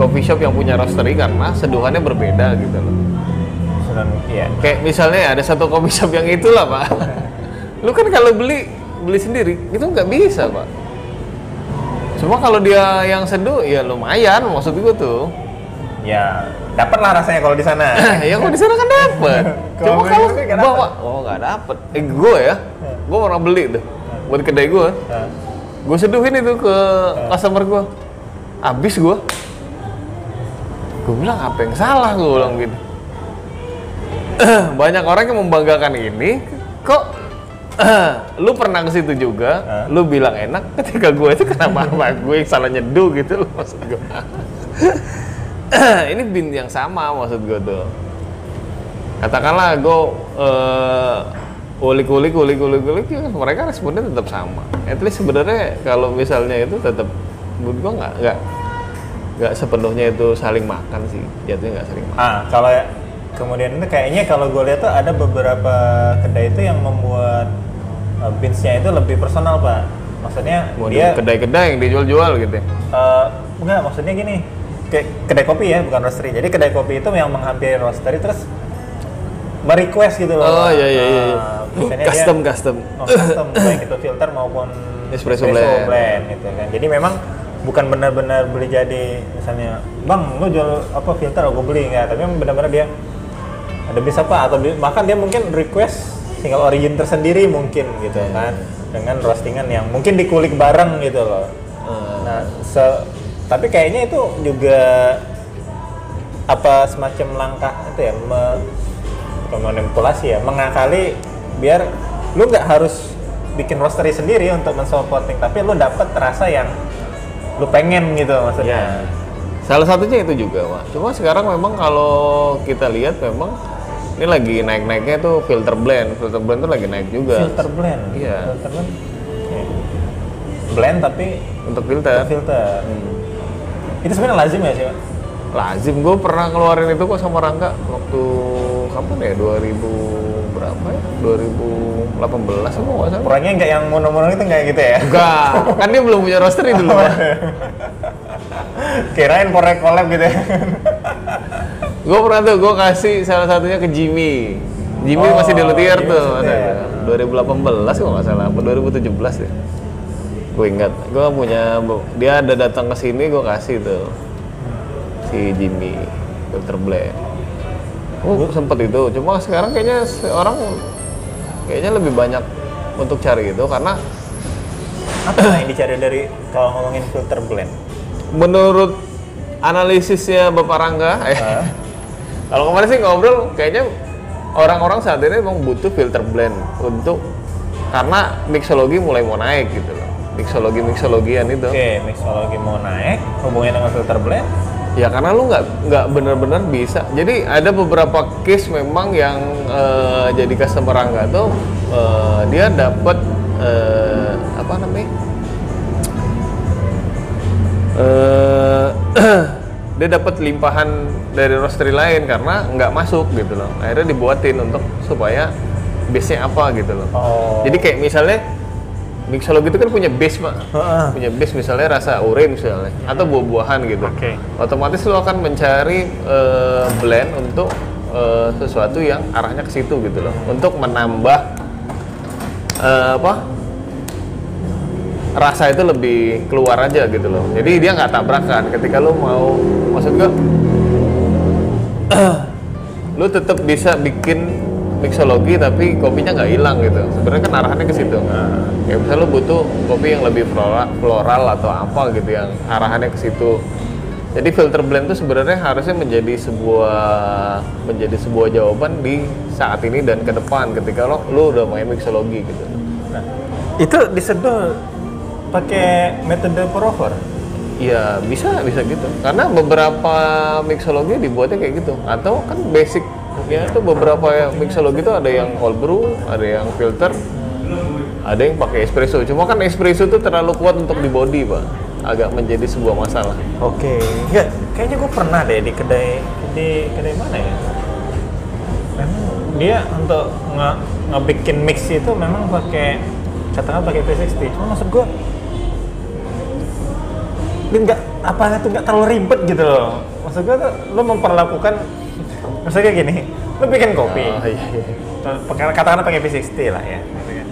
coffee shop yang punya roastery karena seduhannya berbeda gitu loh
Iya.
kayak misalnya ada satu coffee shop yang itulah pak. Lu kan kalau beli beli sendiri itu nggak bisa pak. Cuma kalau dia yang seduh ya lumayan maksud gue tuh.
Ya, dapat lah rasanya kalau di sana.
ya kok di sana kan
Kalau
cuma kalau bawa oh nggak dapet. Eh gue ya? Gue pernah beli tuh buat kedai gue
Nah,
gue seduhin itu ke customer gue habis gue gue bilang apa yang salah? Gue bilang gitu banyak orang yang membanggakan ini. Kok lu pernah ke situ juga? Lu bilang enak ketika gue itu kenapa apa? Gue yang salah nyeduh gitu loh maksud gue ini bin yang sama maksud gue tuh. Katakanlah gue eh, ulik-ulik ulik-ulik ulik ya mereka responnya tetap sama. At least sebenarnya kalau misalnya itu tetap menurut gue nggak nggak nggak sepenuhnya itu saling makan sih. Jatuhnya nggak saling makan.
Ah, kalau kemudian itu kayaknya kalau gue lihat tuh ada beberapa kedai itu yang membuat uh, beansnya itu lebih personal pak. Maksudnya
Mau
dia
di kedai-kedai yang dijual-jual gitu ya
eh, enggak maksudnya gini kayak kedai kopi ya bukan roastery. Jadi kedai kopi itu yang menghampiri roastery terus merequest gitu loh.
oh iya iya iya
Ah, misalnya dia-
custom custom
oh, custom baik itu filter maupun
Espresso blend.
gitu kan jadi memang bukan benar-benar beli jadi misalnya bang lu jual apa filter aku beli nggak tapi memang benar-benar dia ada bisa apa? Atau bahkan dia mungkin request single origin tersendiri mungkin gitu
Iya.
kan. Dengan roastingan yang mungkin dikulik bareng gitu loh.
Eh,
nah se- tapi kayaknya itu juga apa semacam langkah itu ya me- bukan manipulasi ya mengakali biar lu nggak harus bikin roastery sendiri untuk mensupporting tapi lu dapat rasa yang lu pengen gitu
ya
maksudnya.
Salah satunya itu juga pak cuma sekarang memang kalau kita lihat memang ini lagi naik-naiknya tuh filter blend. Filter blend tuh lagi naik juga.
Filter blend.
Iya.
filter blend. Oke. blend tapi
untuk filter.
filter.
Hmm.
itu sebenarnya lazim ya sih
lazim. Gue pernah ngeluarin itu kok sama Rangga waktu kapan ya? 2000 berapa ya? 2018 apa nggak salah.
Orangnya nggak yang mono-mono itu nggak gitu ya?
Enggak kan dia belum punya roastery dulu.
Kirain korek collab gitu ya
gue pernah tuh gue kasih salah satunya ke Jimmy. Jimmy
Oh,
masih di Luthier
iya,
tuh
maksudnya.
ada 2018 kalau nggak salah apa 2017 ya? Gue ingat gue punya dia ada datang ke sini gue kasih tuh si Jimmy filter blend oh sempet itu cuma sekarang kayaknya orang kayaknya lebih banyak untuk cari itu karena
apa yang dicari dari kalau ngomongin filter blend
menurut analisisnya Bapak Rangga, eh, kalau kemarin sih ngobrol, kayaknya orang-orang saat ini memang butuh filter blend untuk karena mixologi mulai mau naik gitu loh. Mixologi mixologian itu.
oke mixologi mau naik hubungannya dengan filter blend
Ya karena lu nggak nggak benar-benar bisa. Jadi ada beberapa case memang yang eh, jadi customer Rangga tuh eh, dia dapat eh, apa namanya? eh dia dapat limpahan dari roastery lain karena nggak masuk gitu loh. Akhirnya dibuatin untuk supaya base-nya apa gitu loh.
oh
Jadi kayak misalnya mixologi itu kan punya base pak, punya base misalnya rasa urin misalnya atau buah-buahan gitu.
Oke.
Otomatis lo akan mencari eh, blend untuk eh, sesuatu yang arahnya ke situ gitu loh, untuk menambah eh, apa rasa itu lebih keluar aja gitu loh. Jadi dia nggak tabrakan ketika lo mau maksud gue lu tetap bisa bikin mixologi tapi kopinya nggak hilang gitu. Sebenarnya kan arahannya ke situ. Kayak misalnya lu butuh kopi yang lebih floral, floral atau apa gitu yang arahannya ke situ. Jadi filter blend itu sebenarnya harusnya menjadi sebuah menjadi sebuah jawaban di saat ini dan ke depan ketika lo lu udah main mixologi gitu.
Nah, itu diseduh pakai metode pour over
Iya bisa bisa gitu. Karena beberapa mixologi dibuatnya kayak gitu. Atau kan basicnya tuh beberapa yang mixologi itu ada yang cold brew ada yang filter ada yang pakai espresso. Cuma kan espresso itu terlalu kuat untuk di body pak. Agak menjadi sebuah masalah.
Oke, enggak, kayaknya gue pernah deh di kedai di kedai mana ya? Memang dia untuk nge ngebikin mix itu memang pakai katakan pakai V60 cuma maksud gue nggak apa itu nggak terlalu ribet gitu loh. Maksud gue tuh lo memperlakukan maksudnya gini lo bikin kopi.
Oh, iya, iya.
pakai katakanlah pakai V60 lah ya gitu kan.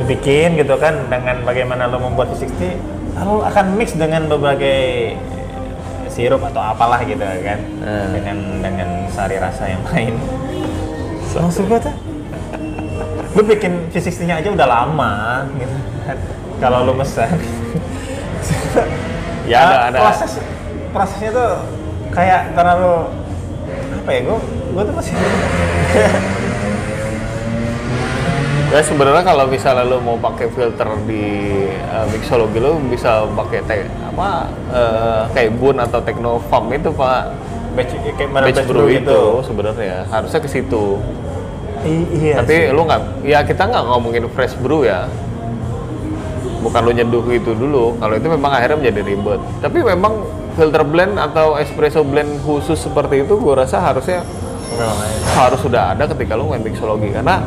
Lo bikin gitu kan dengan bagaimana lo membuat V60 lalu akan mix dengan berbagai sirup atau apalah gitu kan.
Hmm.
dengan dengan sari rasa yang lain. Maksud gue tuh lo bikin V60 nya aja udah lama gitu kan. Kalau lo pesan
Ya, ada- ada.
proses prosesnya tuh kayak terlalu apa ya gue gue tuh masih
Ya sebenarnya kalau misalnya lo mau pakai filter di uh, mixologi lo bisa pakai te apa eh, kayak Bun atau Technofarm itu Pak.
batch kayak model
Batch brew itu sebenarnya harusnya ke situ.
I- iya
Tapi
sih.
lu nggak, ya kita nggak ngomongin fresh brew ya. Bukan lu nyeduh itu dulu. Kalau itu memang akhirnya menjadi ribet. Tapi memang filter blend atau espresso blend khusus seperti itu, gue rasa harusnya
Memang aja.
harus sudah ada ketika lu main mixologi karena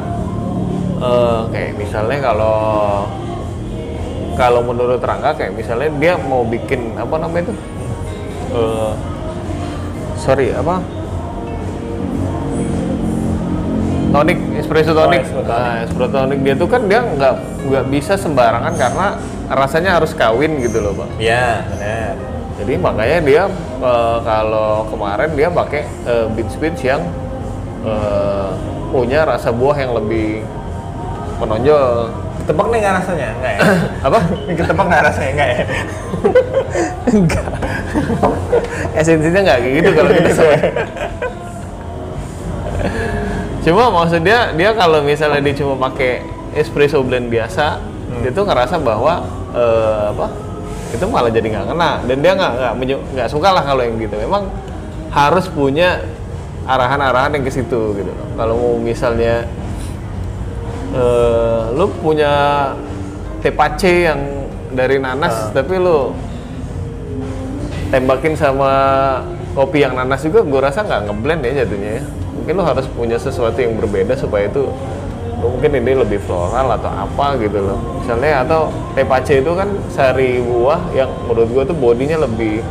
eh, kayak misalnya kalau kalau menurut Rangga kayak misalnya dia mau bikin apa namanya itu Eh, sorry apa tonic espresso tonic
espresso tonic.
Nah, espresso tonic dia tuh kan dia nggak nggak bisa sembarangan karena rasanya harus kawin gitu loh pak
Iya, benar.
jadi makanya dia eh, kalau kemarin dia pakai eh, beans beans yang eh, punya rasa buah yang lebih menonjol.
Ketebak nih nggak rasanya? Enggak ya?
Apa?
Ketebak nggak rasanya? Enggak ya?
Enggak. Esensinya nggak kayak gitu kalau kita sama. Cuma maksudnya dia kalau misalnya dia cuma pakai espresso blend biasa, dia tuh ngerasa bahwa eh, apa? Itu malah jadi nggak kena dan dia nggak nggak nggak suka lah kalau yang gitu. Memang harus punya arahan-arahan yang ke situ gitu. Kalau mau misalnya eh lu punya tepace yang dari nanas tapi lu tembakin sama kopi yang nanas juga gue rasa nggak ngeblend ya jatuhnya ya mungkin lo harus punya sesuatu yang berbeda supaya itu lo mungkin ini lebih floral atau apa gitu loh. Misalnya atau tepace itu kan sari buah yang menurut gue tuh bodinya lebih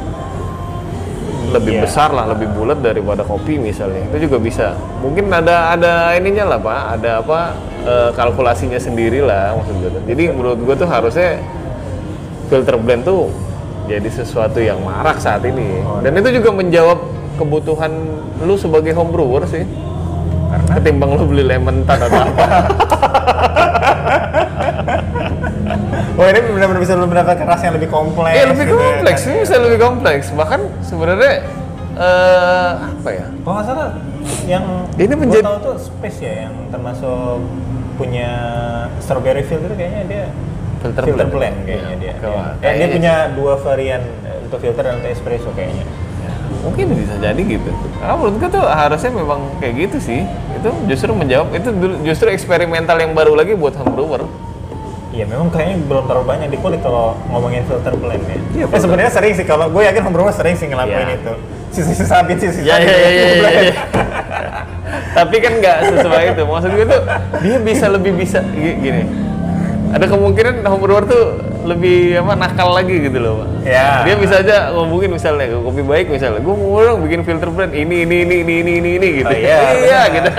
lebih
Iya.
besar lah lebih bulat daripada kopi misalnya. Itu juga bisa. Mungkin ada ada ininya lah pak. Ada apa eh, kalkulasinya sendiri lah maksud gue tuh. jadi menurut gue tuh harusnya filter blend tuh jadi sesuatu yang marak saat ini.
Oh,
dan itu juga menjawab kebutuhan lu sebagai home brewer sih
Karena
ketimbang lu beli lemon tan atau apa
Oh ini benar-benar bisa mendapatkan rasa yang lebih kompleks.
Iya lebih
gitu ya,
kompleks
kan?
ini bisa lebih kompleks bahkan sebenarnya eh apa ya
Kalau nggak salah yang
Ini menjadi-
tahu tuh Space ya yang termasuk punya strawberry filter kayaknya dia
Filter
filter
blend.
blend, kayaknya
Iya,
dia.
kalau-
Iya. Eh, dia punya dua varian eh, untuk filter dan untuk espresso kayaknya.
Mungkin bisa jadi gitu karena menurut gue tuh harusnya memang kayak gitu sih itu justru menjawab itu justru eksperimental yang baru lagi buat home brewer
Iya memang kayaknya belum terlalu banyak dikulik kalau ngomongin filter blend ya.
Iya,
eh, sebenarnya sering sih kalau gue yakin homebrewer sering sih ngelakuin
Iya.
itu. Sisa-sisa habis sisa
ya ya ya ya, ya, ya. tapi kan nggak sesuai itu maksud gue tuh dia bisa lebih bisa gi- gini ada kemungkinan home brewer tuh lebih apa nakal lagi gitu loh pak.
Ya.
dia bisa aja ngomongin misalnya kopi baik misalnya. Gue mau dong bikin filter blend ini ini ini ini ini ini, ini gitu.
Oh, iya,
iya gitu.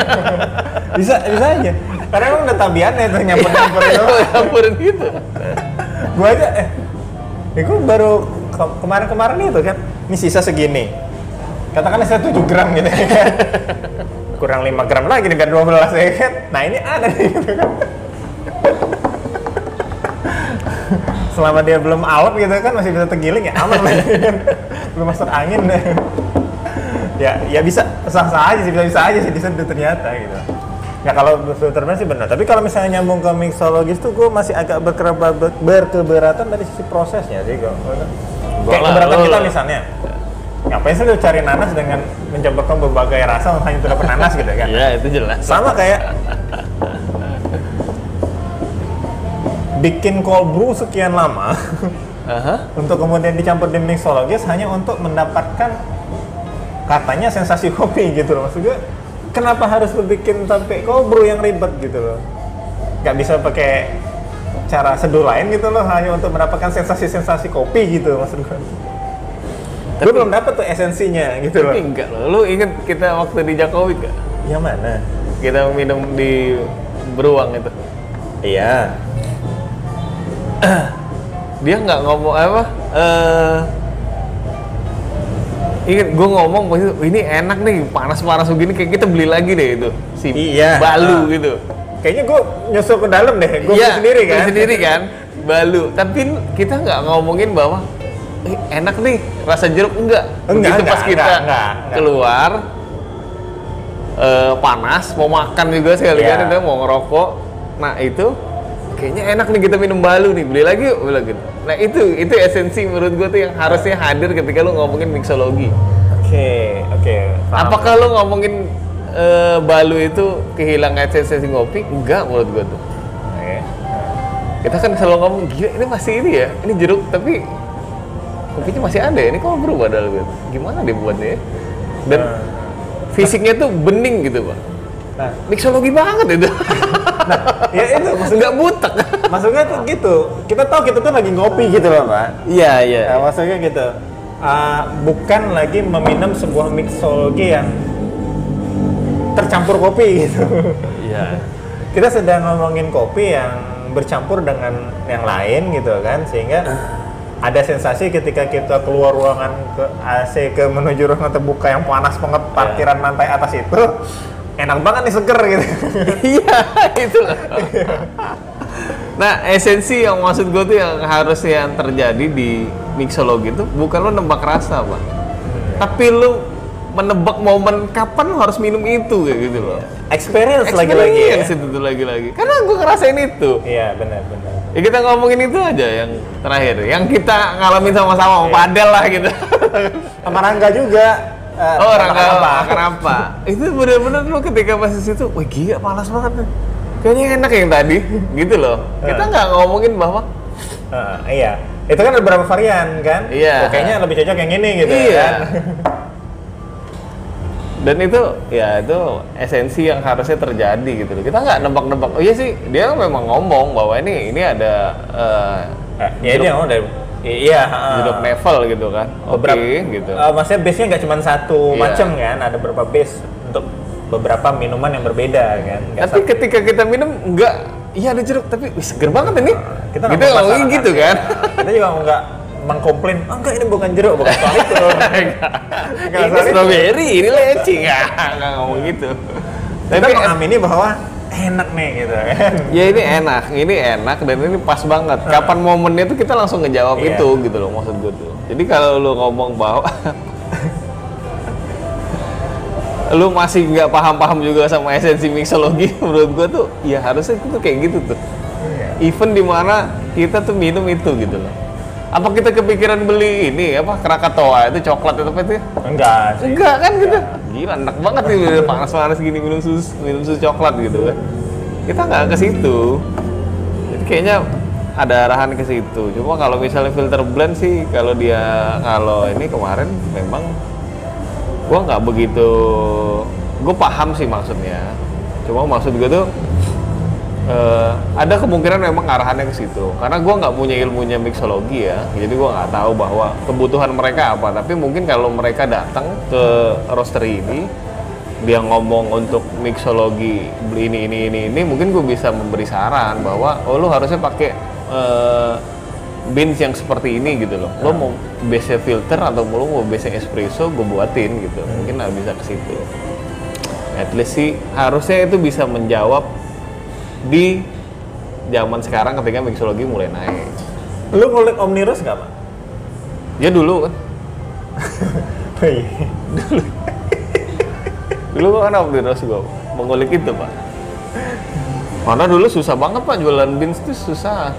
Bisa bisa aja. Karena emang udah tabiannya tuh nyamper nyamper itu.
gitu.
Gue aja eh, ya gue baru ke- kemarin-kemarin itu kan ini sisa segini. Katakanlah saya 7 gram gitu ya kan. Kurang 5 gram lagi nih biar 12 ya kan. Nah ini ada nih gitu kan selama dia belum out gitu kan masih bisa tergiling ya? Aman lah belum masuk angin. Ya ya bisa sah-sah aja sih bisa-bisa aja sih disentuh ternyata gitu. Ya kalau filter blend sih benar. Tapi kalau misalnya nyambung ke mixologis tuh gue masih agak berkeraba, ber- berkeberatan dari sisi prosesnya sih gue kayak keberatan kita misalnya ngapain sih lu cari nanas dengan mencobakan berbagai rasa hanya untuk dapat nanas gitu kan?
Ya itu jelas.
Sama kayak bikin cold brew sekian lama
Aha.
untuk kemudian dicampur di mixologis hanya untuk mendapatkan katanya sensasi kopi gitu loh maksud gue kenapa harus bikin sampai kobro yang ribet gitu loh nggak bisa pakai cara seduh lain gitu loh hanya untuk mendapatkan sensasi-sensasi kopi gitu maksud gue gue belum dapet tuh esensinya gitu loh
Tapi enggak loh. Lu inget kita waktu di Jokowi gak?
yang mana
Kita minum di beruang itu.
iya
Dia nggak ngomong apa? Eh Ingat gue ngomong ini enak nih, panas-panas begini kayak kita beli lagi deh itu si
Iya.
balu
Ah.
gitu.
kayaknya gue nyusul ke dalam deh gue
Iya,
sendiri kan
sendiri kan, balu. Tapi kita nggak ngomongin bahwa "Eh, enak nih rasa jeruk enggak.
Enggak,
Begitu
enggak,
pas kita
enggak, enggak, enggak.
keluar eh, panas, mau makan juga sekali
Iya.
kan itu mau ngerokok. Nah itu kayaknya enak nih kita minum balu nih, beli lagi yuk, beli lagi. Nah itu itu esensi menurut gue tuh yang harusnya hadir ketika lu ngomongin mixologi.
oke oke paham.
Apakah lu ngomongin eh, balu itu kehilangan esensi ngopi? Enggak menurut gue tuh. Kita kan selalu ngomong gila ini masih ini ya ini jeruk tapi kopinya masih ada ya ini kok berubah dalam gitu gimana dia buatnya ya? dan
Nah.
fisiknya tuh bening gitu pak
nah.
Mixologi banget itu.
Ya itu maksudnya
nggak butek.
Maksudnya tuh gitu. Kita tahu kita tuh lagi ngopi gitu loh pak.
Iya iya.
Nah, maksudnya gitu. Ah, bukan lagi meminum sebuah mixologi yang tercampur kopi gitu.
Iya.
Kita sedang ngomongin kopi yang bercampur dengan yang lain gitu kan sehingga ada sensasi ketika kita keluar ruangan ke AC ke menuju ruangan terbuka yang panas banget parkiran lantai atas itu enak banget nih seger gitu.
Iya itu lah nah esensi yang maksud gue tuh yang harusnya yang terjadi di mixologi itu bukan lo nebak rasa pak. Tapi lo menebak momen kapan lo harus minum itu kayak gitu loh.
Experience lagi-lagi ya.
Itu tuh lagi-lagi. Karena gue ngerasain itu.
Iya benar benar.
Ya kita ngomongin itu aja yang terakhir. Yang kita ngalamin sama-sama sama Padel lah gitu.
Sama Rangga juga Eh,
oh orang
kenapa?
kenapa itu bener-bener lo ketika pas di situ wah gila panas banget nih. Kayaknya enak yang tadi gitu loh. Kita
Eh.
nggak ngomongin bahwa
Ah, iya. Itu kan ada beberapa varian kan?
Iya.
Oh, kayaknya lebih cocok yang ini gitu
iya.
kan?
Dan itu ya itu esensi yang harusnya terjadi gitu loh. Kita nggak nebak-nebak. Oh iya sih dia memang ngomong bahwa ini ini ada eh,
Eh, ya dia ngomong dari iya ah.
jeruk level gitu kan. Oke
beberapa
gitu.
eh, maksudnya base nya nggak cuma satu
Iya.
macam kan? Ada beberapa base untuk beberapa minuman yang berbeda kan? Nggak
tapi
satu-
ketika kita minum enggak iya ada jeruk tapi wih, seger banget ini.
Kita
kita
nggak memasalahkan
gitu
sih.
kan.
Kita juga nggak mengkomplain oh, enggak ini bukan jeruk bukan soal itu. Nggak
ini strawberry ini leci. Nggak nggak ngomong gitu.
Kita
tapi
mengamini bahwa enak nih gitu. Kan
ya ini enak ini enak dan ini pas banget. Kapan momennya tuh kita langsung ngejawab
Iya.
itu gitu loh maksud gue tuh. Jadi kalau lu ngomong bahwa lu masih nggak paham-paham juga sama esensi mixologi menurut gue tuh ya harusnya itu tuh kayak gitu tuh.
Iya.
event di mana kita tuh minum itu gitu loh apa kita kepikiran beli ini apa Krakatoa itu coklat itu apa itu ya?
enggak sih.
Enggak kan gitu? Gila enak banget nih udah panas-panas gini minum susu minum susu coklat gitu kan. Kita nggak ke situ. Jadi kayaknya ada arahan ke situ. Cuma kalau misalnya filter blend sih kalau dia kalau ini kemarin memang gua nggak begitu gue paham sih maksudnya. Cuma maksud gue tuh eh, ada kemungkinan memang arahannya ke situ. Karena gua nggak punya ilmunya mixologi ya. Jadi gua nggak tahu bahwa kebutuhan mereka apa. Tapi mungkin kalau mereka datang ke roastery ini dia ngomong untuk mixologi beli ini ini ini ini mungkin gue bisa memberi saran bahwa oh lu harusnya pakai eh, beans yang seperti ini gitu loh. Lo mau base filter atau lo mau base espresso gue buatin gitu. Mungkin nggak bisa ke situ. At least sih harusnya itu bisa menjawab di zaman sekarang ketika mixologi mulai naik.
lu ngulik Omnirus nggak pak
Ya dulu kan,
iya.
dulu kan terus gua mengulik itu pak. Karena dulu susah banget pak jualan beans itu susah.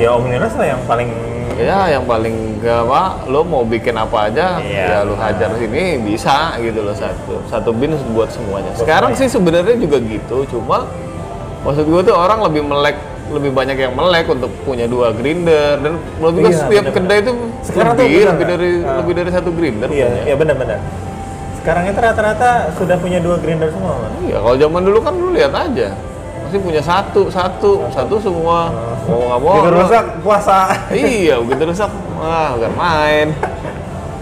ya Omnirus lah yang paling
Ya yang paling gak pak, lo mau bikin apa aja,
Iya.
ya lo hajar sini bisa gitu loh satu satu beans buat semuanya. Sekarang sih sebenarnya juga gitu, cuma maksud gua tuh orang lebih melek lebih banyak yang melek untuk punya dua grinder dan menurut gua
Iya,
setiap
bener-bener.
kedai itu
Sekarang tuh
lebih
bener
lebih
nggak?
dari
Ah.
lebih dari satu grinder
iya
punya.
iya benar-benar Sekarang itu rata-rata sudah punya dua grinder semua, Mas.
Iya, kalau zaman dulu kan lu lihat aja. Masih punya satu, satu, satu semua. Mau nggak mau.
Gitu rusak puasa.
Iya, begitu rusak. Wah, bukan main.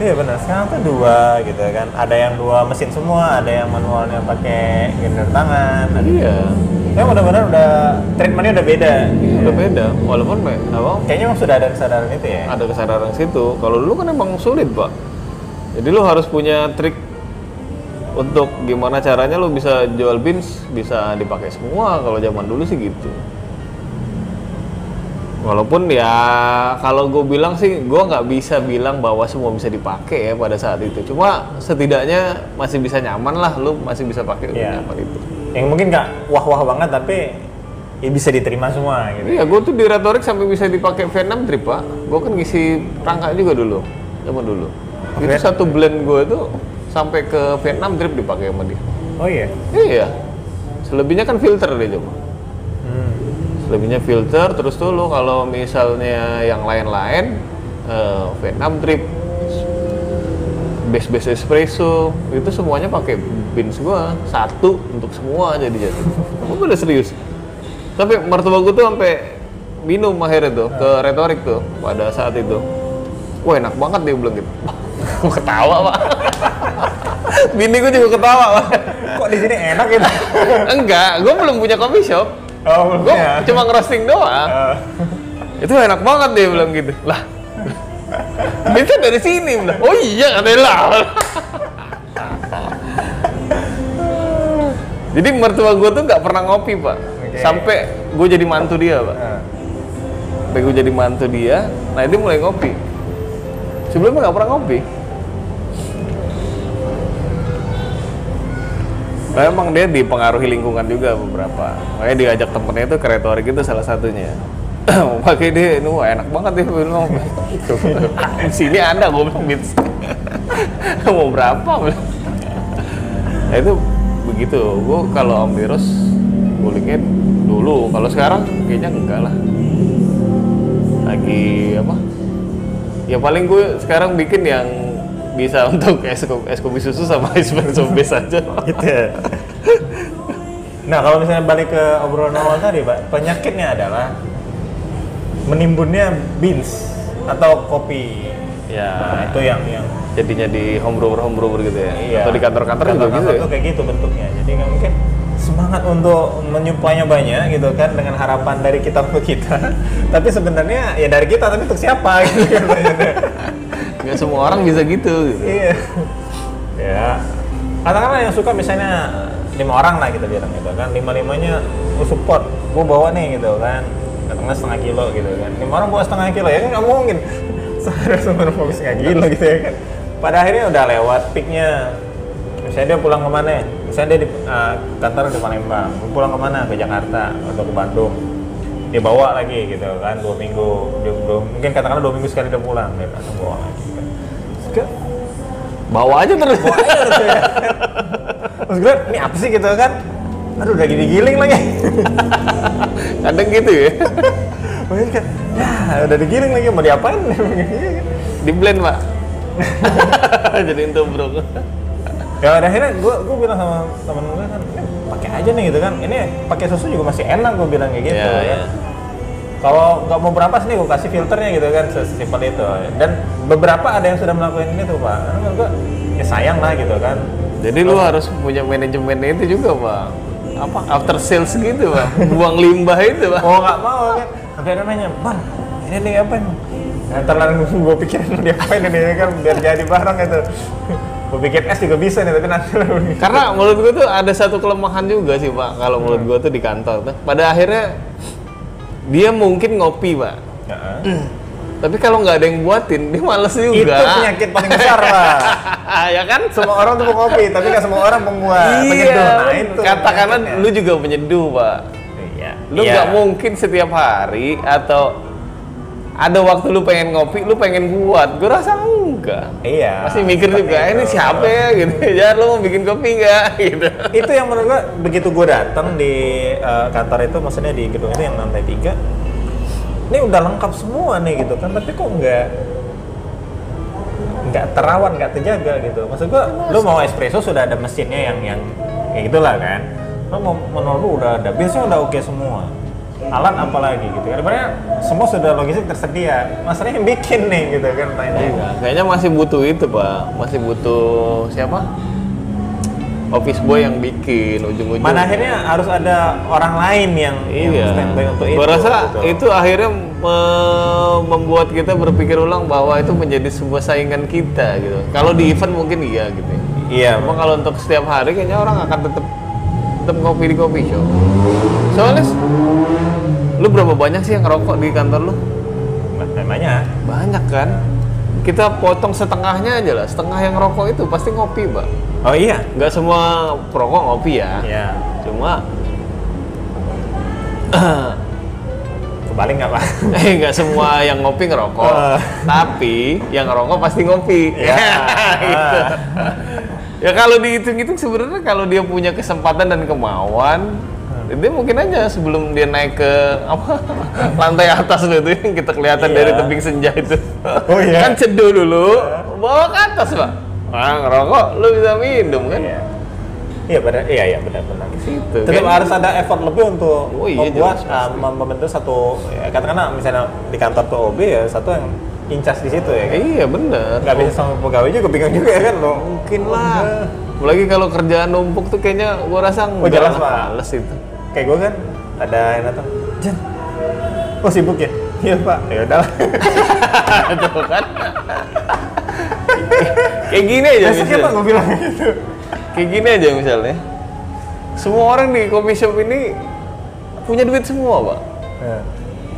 Iya benar. Sekarang tuh dua gitu kan. Ada yang dua mesin semua, ada yang manualnya pakai grinder tangan. Ada.
Iya.
Ya mudah-mudahan udah treatmentnya udah beda.
Iya, udah beda. Walaupun me- apa
Kayaknya emang sudah ada kesadaran itu ya.
ada kesadaran situ. Kalau dulu kan emang sulit, Pak. Jadi lu harus punya trik untuk gimana caranya lu bisa jual bins bisa dipakai semua kalau zaman dulu sih gitu. Walaupun ya kalau gue bilang sih gue nggak bisa bilang bahwa semua bisa dipakai ya pada saat itu. Cuma setidaknya masih bisa nyaman lah, lu masih bisa pakai
Iya.
nyaman itu.
Yang mungkin nggak wah-wah banget tapi ya bisa diterima semua gitu.
Iya, gue tuh di retorik sampai bisa dipakai Vietnam trip pak. Gue kan ngisi rangka juga dulu, zaman dulu. Itu
Viet-
satu blend gue tuh sampai ke Vietnam trip dipakai sama dia.
Oh iya.
Iya. Selebihnya kan filter dia cuma. Selebihnya filter, terus tuh lo kalau misalnya yang lain-lain eh, Vietnam trip, base base espresso itu semuanya pakai bins gua satu untuk semua jadi jadi. Gue udah serius. Tapi mertua gue tuh sampai minum akhirnya tuh ke retorik tuh pada saat itu. Wah enak banget dia bilang gitu. gue ketawa pak. Bini gue juga ketawa pak.
Kok di sini enak gitu?
Enggak, gue belum punya coffee shop.
Oh
Gue
ya.
cuma ngerosting doang.
Eh,
Itu enak banget dia bilang gitu. Lah, itu dari sini bilang. Oh iya katanya lah. Jadi mertua gue tuh nggak pernah ngopi pak.
Oke.
Sampai gue jadi mantu dia pak.
eh.
Sampai gue jadi mantu dia, nah dia mulai ngopi. Sebelumnya nggak pernah ngopi. Nah, emang dia dipengaruhi lingkungan juga beberapa. Makanya diajak temennya itu ke retorik itu salah satunya. Pakai dia, ini wah enak banget dia bilang. Di sini ada gue bilang bits. Mau berapa? Nah itu begitu. Gue kalau Om Virus gulingnya dulu. Kalau sekarang kayaknya enggak lah. Lagi apa? Ya paling gue sekarang bikin yang bisa untuk es kopi, es kopi susu sama espresso base aja.
gitu ya. Nah kalau misalnya balik ke obrolan awal tadi pak, penyakitnya adalah menimbunnya beans atau kopi.
Ya.
Nah, itu yang yang
jadinya di homebrewer homebrewer gitu ya
iya.
atau di kantor-kantor juga
Kantor-kantor
gitu ya
kayak gitu bentuknya. Jadi nggak mungkin semangat untuk menyuplainya banyak gitu kan dengan harapan dari kita untuk kita. tapi sebenarnya ya dari kita tapi untuk siapa gitu kan.
Nggak semua orang bisa gitu, gitu.
Iya. ya. Katakanlah yang suka misalnya lima orang lah kita bilang gitu kan, lima limanya gue support, gue bawa nih gitu kan, katakanlah setengah kilo gitu kan, lima orang bawa setengah kilo ya kan nggak mungkin, seharusnya semua bawa setengah kilo gitu ya kan. Pada akhirnya udah lewat peaknya, misalnya dia pulang ke mana? Misalnya dia di eh, kantor di Palembang, dia pulang ke mana? Ke Jakarta atau ke Bandung, dia bawa lagi gitu kan dua minggu, dia, dua- mungkin katakanlah dua minggu sekali dia pulang, dia bawa lagi. Kan. Ke,
bawa aja terus
Terus gue, ini apa sih gitu kan? Aduh, udah gini giling lagi.
kadang gitu ya
Makanya kan, ya udah digiling lagi, mau diapain?
di blend pak jadiin tubruk
ya udah akhirnya gue gue bilang sama temen gue kan, "Ini pakai aja nih gitu kan. Ini pakai susu juga masih enak gue bilang kayak gitu.
Iya,
ya.
iya.
Kalau nggak mau berapa sih gue kasih filternya gitu kan, sesimpel itu. Dan beberapa ada yang sudah melakukan ini tuh pak. Menurut gue, ya sayang lah gitu kan.
jadi lu harus punya manajemen itu juga pak. Apa? After sales gitu pak. Buang limbah itu pak.
Mau nggak mau kan. Sampai ada nanya bang ini nih apa nih? Ntar lah gue pikirin mau diapain ini kan? Biar jadi barang itu gue pikir es juga bisa nih tapi nanti
karena menurut gue tuh ada satu kelemahan juga sih pak kalau menurut gue tuh di kantor tuh. Pada akhirnya dia mungkin ngopi pak. Tapi kalau nggak ada yang buatin dia males juga.
itu penyakit paling besar pak.
Ya kan?
Semua orang tuh mau kopi tapi nggak semua orang membuat penyeduh
iya
nah itu
katakanlah lu juga penyeduh pak.
Iya.
Lu
Iya.
nggak mungkin setiap hari atau ada waktu lu pengen ngopi lu pengen buat. Gue rasa enggak.
Iya.
Masih mikir juga "Eh, ini
itu.
siapa ya? Gitu. Ya lu mau bikin kopi nggak gitu.
Itu yang menurut gua begitu gua datang di eh, kantor itu maksudnya di gedung itu yang lantai tiga ini udah lengkap semua nih gitu kan. Tapi kok nggak nggak terawat nggak terjaga gitu. Maksud gua lu mau espresso sudah ada mesinnya yang yang kayak gitulah kan. Lu mau menurut lu udah ada biasanya udah oke semua alat apalagi gitu kan sebenarnya semua sudah logistik tersedia masalahnya yang bikin nih gitu kan tanya
Iya, kayaknya masih butuh itu pak, masih butuh siapa? Office boy yang bikin ujung-ujung.
mana akhirnya harus ada orang lain yang, yang
Iya.
standby untuk itu
Gua rasa
gitu.
itu akhirnya me- membuat kita berpikir ulang bahwa itu menjadi sebuah saingan kita gitu. Kalau di event mungkin iya gitu.
iya
Cuma kalau untuk setiap hari kayaknya orang akan tetap tetap ngopi di kopi shop. Soalnya lu berapa banyak sih yang ngerokok di kantor lu?
namanya
Banyak kan? Kita potong setengahnya aja lah. Setengah yang ngerokok itu pasti ngopi, Mbak.
oh iya
Nggak semua perokok ngopi ya.
iya
Cuma
kebalik nggak pak
eh nggak semua yang ngopi ngerokok.
Eh.
Tapi yang ngerokok pasti ngopi.
Ya.
gitu. Ya kalau dihitung-hitung sebenarnya kalau dia punya kesempatan dan kemauan, dia mungkin aja sebelum dia naik ke apa lantai atas loh itu yang kita kelihatan
Iya.
dari tebing senja itu.
Oh, iya.
Kan ceduh dulu, bawa ke atas pak. Nah, ngerokok lu bisa minum kan?
iya iya benar iya iya benar benar
Situ.
tetap
Kayak-
harus ada effort lebih untuk
Oh iya,
membuat
jelas,
uh, mem- membentuk satu ya, katakanlah misalnya di kantor tuh OB ya satu yang incas di situ ya kan
Iya bener.
nggak bisa sama pegawai juga bingung juga ya kan lo
Mungkin lah. Apalagi kalau kerjaan numpuk tuh kayaknya gua rasa
Oh, jelas,
males itu.
Kayak gue kan ada yang datang Jen oh sibuk ya iya pak ya udah
Tuh kan. kayak gini aja
ya
misalnya.
pak gue bilang gitu
Kayak gini aja misalnya. Semua orang di coffee shop ini punya duit semua, Pak.
Ya.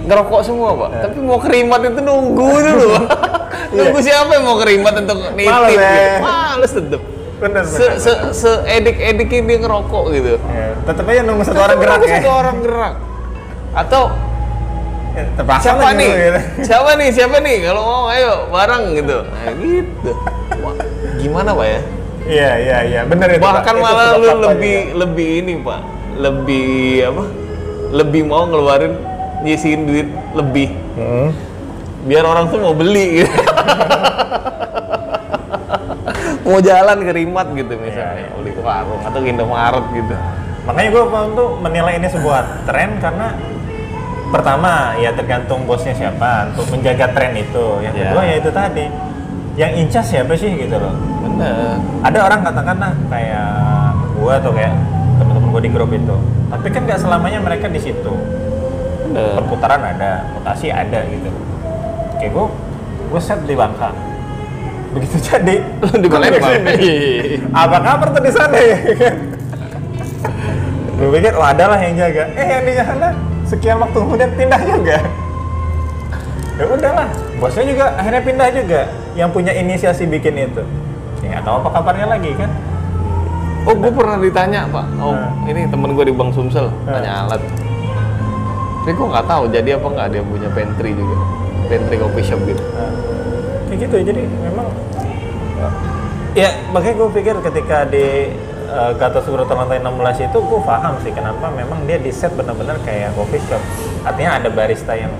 Ngerokok semua, Pak.
Ya.
Tapi mau kerimat itu nunggu dulu, Pak. nunggu siapa yang mau kerimat untuk nitip
Males,
gitu. Males tetep.
Bener
Se, se, se edik-ediknya dia ngerokok gitu.
Ya, tetep aja nunggu satu orang gerak ya
Satu orang gerak. Atau
Ya, terpaksa
siapa nih?
gitu, gitu.
Siapa nih? Siapa nih? Kalau mau ayo bareng gitu. Nah, gitu. Wah, gimana Pak ya?
iya iya iya bener itu Pak.
Bahkan
Itu
malah
sebab
lu
apa
lebih
juga.
lebih ini Pak. Lebih apa? Lebih mau ngeluarin nyisihin duit lebih
Hmm.
biar orang tuh mau beli gitu. mau jalan ke Rimat gitu misalnya,
Iya, iya.
beli ke warung atau ke Indomaret gitu.
makanya gue tuh menilai ini sebuah tren karena pertama ya tergantung bosnya siapa untuk menjaga tren itu yang
Ya.
kedua ya itu tadi yang incas siapa sih gitu loh
Bener.
ada orang katakanlah kayak gue atau kayak teman-teman gue di grup itu tapi kan nggak selamanya mereka di situ
Bener.
perputaran ada mutasi ada gitu kayak gue gue set di Bangka begitu jadi
Lu di
gua
Palembang.
ke sini.
Iya.
apa kabar tuh di sana ya gue pikir oh ada lah yang jaga eh yang di sana sekian waktu kemudian pindah juga ya udahlah bosnya juga akhirnya pindah juga yang punya inisiasi bikin itu ya atau apa kabarnya lagi kan
Oh, gue pernah ditanya, Pak. Oh,
Nah.
ini temen gue di Bang Sumsel,
Nah.
tanya alat. Tapi gue nggak tahu jadi apa nggak dia punya pantry juga, pantry coffee shop gitu.
Nah, kayak gitu jadi memang ya makanya gue pikir ketika di uh, Gatot Subroto lantai 16 itu gue paham sih kenapa memang dia di set benar-benar kayak coffee shop artinya ada barista yang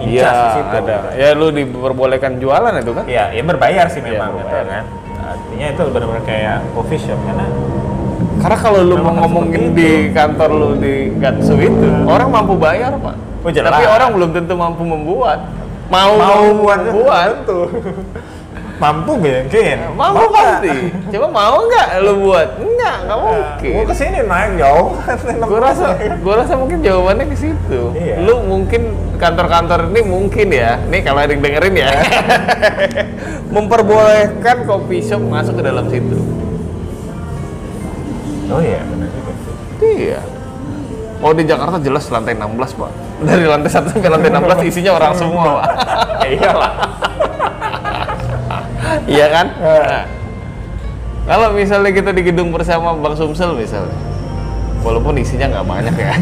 Iya, ada. Ya lu diperbolehkan jualan itu kan?
ya ya berbayar sih
Iya,
memang gitu
berbayar.
kan artinya itu benar-benar kayak coffee shop karena
Karena kalau lu mau ngomongin di kantor lu di Gatsu itu, orang mampu bayar, Pak.
Oh, jelas.
Tapi orang belum tentu mampu membuat. Mau,
mau
membuat.
buat tentu mampu mungkin
Mampu
nggak?
pasti. Coba mau nggak lu buat? Enggak, nggak mungkin.
Mau ke sini naik jauh.
gue rasa gue rasa mungkin jawabannya ke situ
Iya.
lu mungkin kantor-kantor ini mungkin ya nih kalau ada yang dengerin ya memperbolehkan coffee shop masuk ke dalam situ
Oh iya, benar juga.
iya Oh di Jakarta jelas lantai 16 pak Dari lantai 1 sampai lantai 16 isinya orang semua pak
Ya iyalah.
Iya kan?
Eh.
Nah, kalau misalnya kita di gedung bersama Bang Sumsel misalnya, walaupun isinya nggak banyak ya,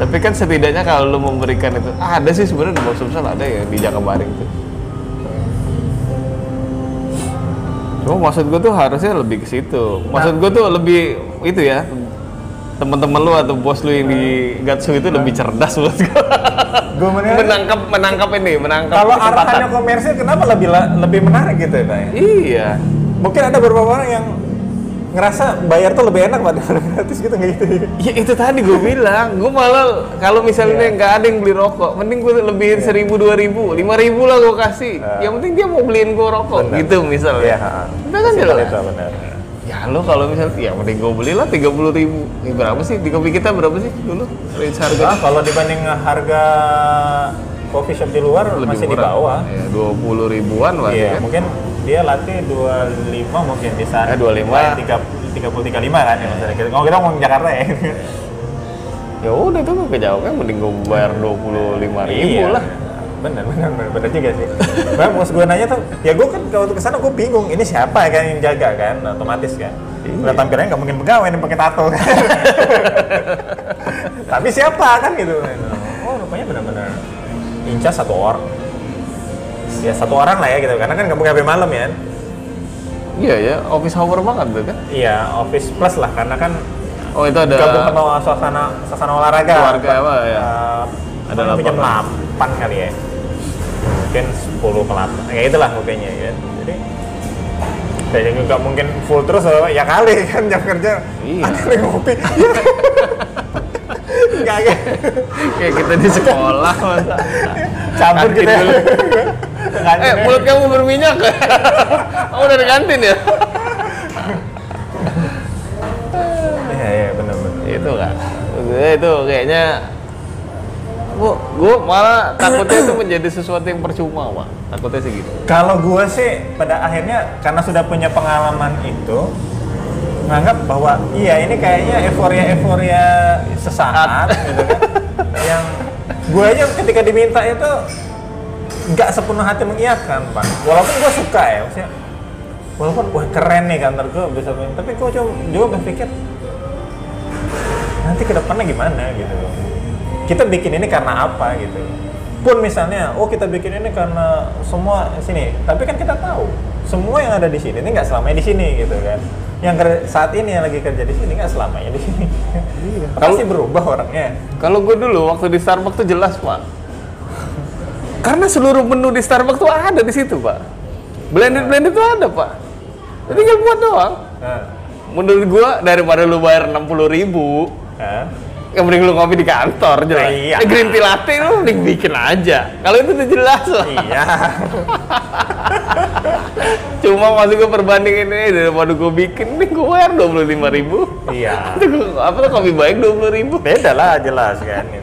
tapi kan setidaknya kalau lu memberikan itu, ah, ada sih sebenarnya di Bang Sumsel ada ya di Jakabaring itu. Cuma maksud gue tuh harusnya lebih ke situ. Maksud gue tuh lebih itu ya, teman-teman lu atau bos lu yang di Gatsu itu lebih cerdas menurut gua.
Gue
menangkap menangkap ini, menangkap
kalau arahannya komersil kenapa lebih lebih menarik gitu ya? Pak?
Iya.
Mungkin ada beberapa orang yang ngerasa bayar tuh lebih enak Pak daripada gratis gitu nggak gitu.
Ya itu tadi gue bilang, gue malah kalau misalnya nggak ada yang beli rokok, mending gue lebihin seribu dua ribu, lima ribu lah gue kasih.
Ah.
Yang penting dia mau beliin gue rokok,
Benar.
gitu misalnya.
Iya, ha-ha.
Udah kan jelas.
itu benar.
Ya lo kalau misalnya, ya mending gue belilah tiga puluh ribu. Ini berapa sih di kopi kita berapa sih dulu range harga?
Ah, kalau dibanding harga coffee shop di luar masih di bawah.
Ya dua puluh ribuan lah
Iya,
kan.
mungkin dia latih 25 mungkin di sana.
Eh, 25.
30 30 35 kan ya maksudnya. Kita- Kalau kita ngomong Jakarta ya.
Ya udah tuh jawabnya mending gue bayar dua puluh lima ribu
Iya.
lah.
Bener, bener, bener, bener juga sih. Bahkan pas gue nanya tuh, ya gue kan kalau ke sana gue bingung, ini siapa kan yang jaga kan, otomatis kan.
Iya.
Udah tampilannya nggak mungkin pegawai yang pakai tato kan. Tapi siapa kan gitu. Oh rupanya benar-benar incas satu orang. Ya satu orang lah ya gitu, karena kan mungkin sampai malam ya.
Iya ya, office hour banget tuh kan.
Iya, office plus lah, karena kan
Oh itu ada
gabung sama suasana suasana olahraga.
Keluarga apa ya?
Eh,
Ada
jam
lapangan.
8 kali ya. Mungkin 10 ke 8. Ya itulah mungkinnya ya. Jadi kayaknya nggak mungkin full terus oh, ya kali kan jam kerja.
Iya.
Ada ngopi. Enggak enggak.
kayak kita di sekolah masa.
Campur ya.
dulu. Eh, mulut kamu berminyak. Kamu dari kantin ya?
Iya iya benar benar.
itu kan. Itu kayaknya gua, gua malah takutnya itu menjadi sesuatu yang percuma, Pak. Takutnya sih gitu.
Kalau gue sih pada akhirnya karena sudah punya pengalaman itu menganggap bahwa iya ini kayaknya euforia euforia sesaat. gitu kan. Yang gue aja ketika diminta itu nggak sepenuh hati mengiyakan pak. Walaupun gue suka ya maksudnya walaupun wah keren nih kantor gue bisa tapi gue cuma juga berpikir nanti ke depannya gimana gitu kita bikin ini karena apa gitu pun misalnya oh kita bikin ini karena semua sini tapi kan kita tahu semua yang ada di sini ini nggak selamanya di sini gitu kan yang saat ini yang lagi kerja di sini nggak selamanya di sini pasti berubah orangnya
Kalau gue dulu waktu di Starbucks tuh jelas, Pak. Karena seluruh menu di Starbucks tuh ada di situ, Pak. Blended blended tuh ada, Pak. Jadi tinggal buat doang.
nah,
Menurut gua daripada lu bayar 60 ribu,
nah.
Yang mending lu ngopi di kantor jelas.
Nah, iya.
Eh, green tea latte lu mending bikin aja. Kalau itu udah jelas lah.
iya
Cuma masih gue perbandingin ini daripada gue bikin nih gue bayar 25 ribu.
iya
Itu gua- apa tuh kopi baik 20 ribu.
beda lah jelas kan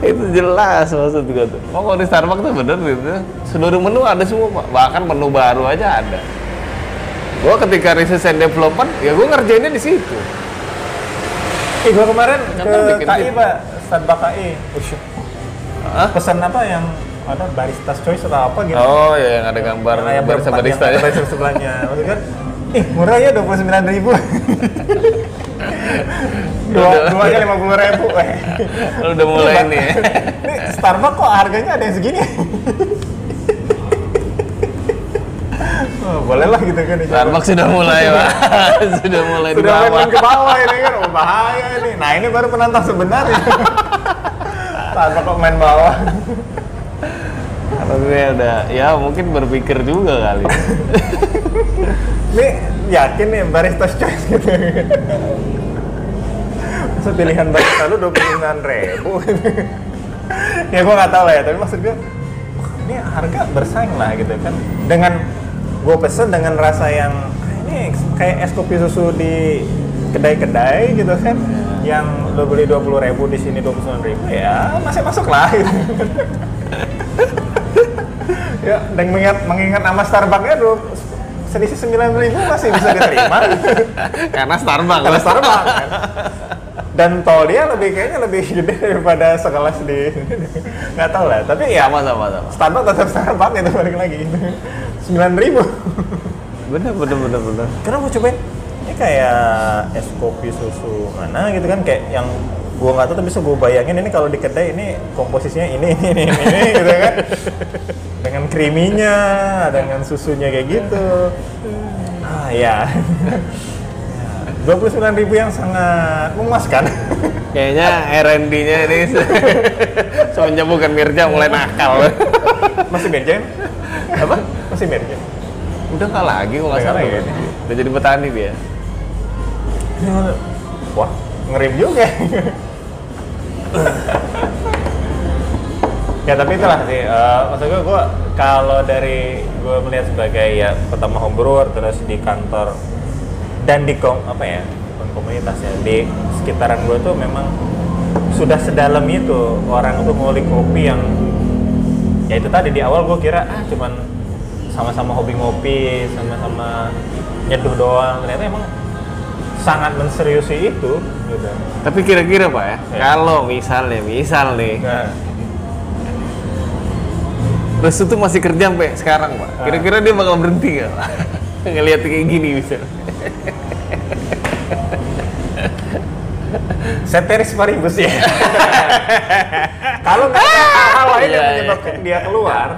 itu jelas maksud gue tuh. Mau kalau di Starbucks tuh bener gitu. Seluruh menu ada semua pak. Bahkan menu baru aja ada. Gue ketika research and development, ya gue ngerjainnya di situ.
Ih, gua kemarin ke KI
tim.
pak Starbucks KI
Hah?
pesan apa yang ada baristas choice atau apa gitu
Oh ya yang ada gambar barista
berempat
barista
yang
ya.
ada barista sebelahnya maksudnya kan ih murah ya dua puluh sembilan ribu dua
Udah.
duanya lima puluh ribu
Lu udah mulai nih. ya.
ini Starbucks kok harganya ada yang segini oh, boleh lah gitu kan dicoba.
Starbucks sudah mulai pak. sudah mulai di
sudah
bawah.
main ke bawah ini kan oh, bahaya ini nah ini baru penantang sebenarnya Starbucks kok main bawah
Kalau gue udah, ya mungkin berpikir juga kali.
ini yakin nih barista choice gitu Masa pilihan barista lu dua puluh sembilan ribu ya gua nggak tahu lah ya tapi maksud gue ini harga bersaing lah gitu kan dengan gue pesen dengan rasa yang "Ah, ini kayak es kopi susu di kedai-kedai gitu kan yang lo beli dua puluh ribu di sini dua puluh sembilan ribu ya masih masuk lah gitu. ya dan mengingat mengingat nama Starbucksnya dua selisih sembilan ribu masih bisa diterima
Karena Starbucks.
kalau Starbucks kan. dan tol dia lebih kayaknya lebih gede daripada sekelas di nggak tahu lah tapi ya
sama sama sama.
Starbucks tetap Starbucks itu balik lagi sembilan ribu
Bener bener bener bener.
karena gue cobain ini kayak es kopi susu mana gitu kan kayak yang gua nggak tahu tapi bisa gue bayangin ini kalau di kedai ini komposisinya ini ini ini, ini, gitu kan dengan kriminya dengan susunya kayak gitu ah ya gue 29 ribu yang sangat memuaskan.
Kayaknya R&D-nya ini semenjak bukan Mirja mulai nakal.
Masih merjen?
Apa?
Masih merjen.
Udah nggak lagi kok nggak salah ya. Udah jadi petani dia.
Wah, ngerim juga. ya tapi itulah sih, eh, maksud gue, gue kalau dari gue melihat sebagai ya pertama homebrewer terus di kantor dan di kom apa ya bukan komunitasnya di sekitaran gue tuh memang sudah sedalam itu orang tuh ngulik kopi yang ya itu tadi di awal gue kira ah cuman sama-sama hobi ngopi sama-sama nyeduh doang ternyata emang sangat menseriusi itu gitu
Tapi kira-kira Pak ya,
Ya.
kalau misalnya, misal nih,
nah,
Restu tuh masih kerja sampai sekarang Pak.
Ah.
Kira-kira dia bakal berhenti nggak Pak? Ngeliat kayak gini misal.
Ceteris paribus ya. Kalau nggak ada hal lain yang
Iya, iya.
menyebabkan dia keluar.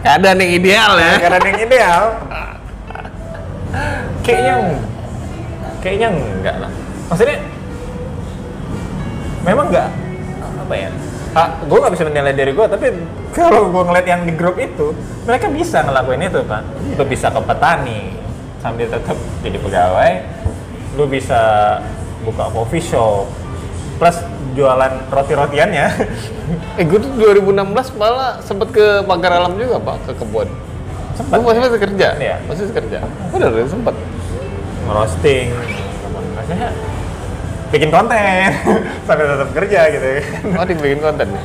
Keadaan yang ideal ya.
karena yang ideal. Kayaknya kayaknya enggak lah. Maksudnya memang enggak apa ya? Ah, gue nggak bisa menilai diri gue tapi kalau gue ngeliat yang di grup itu mereka bisa ngelakuin itu pak. Lu bisa ke petani sambil tetap jadi pegawai. Lu bisa buka coffee shop plus jualan roti-rotiannya
Eh gue tuh 2016 malah sempet ke pagar alam juga Pak, ke kebun.
Sempet?
Lu masih masih kerja?
Iya.
Masih kerja. Udah udah sempet.
ngerosting maksudnya bikin konten sambil tetap kerja gitu
Oh dibikin konten nih.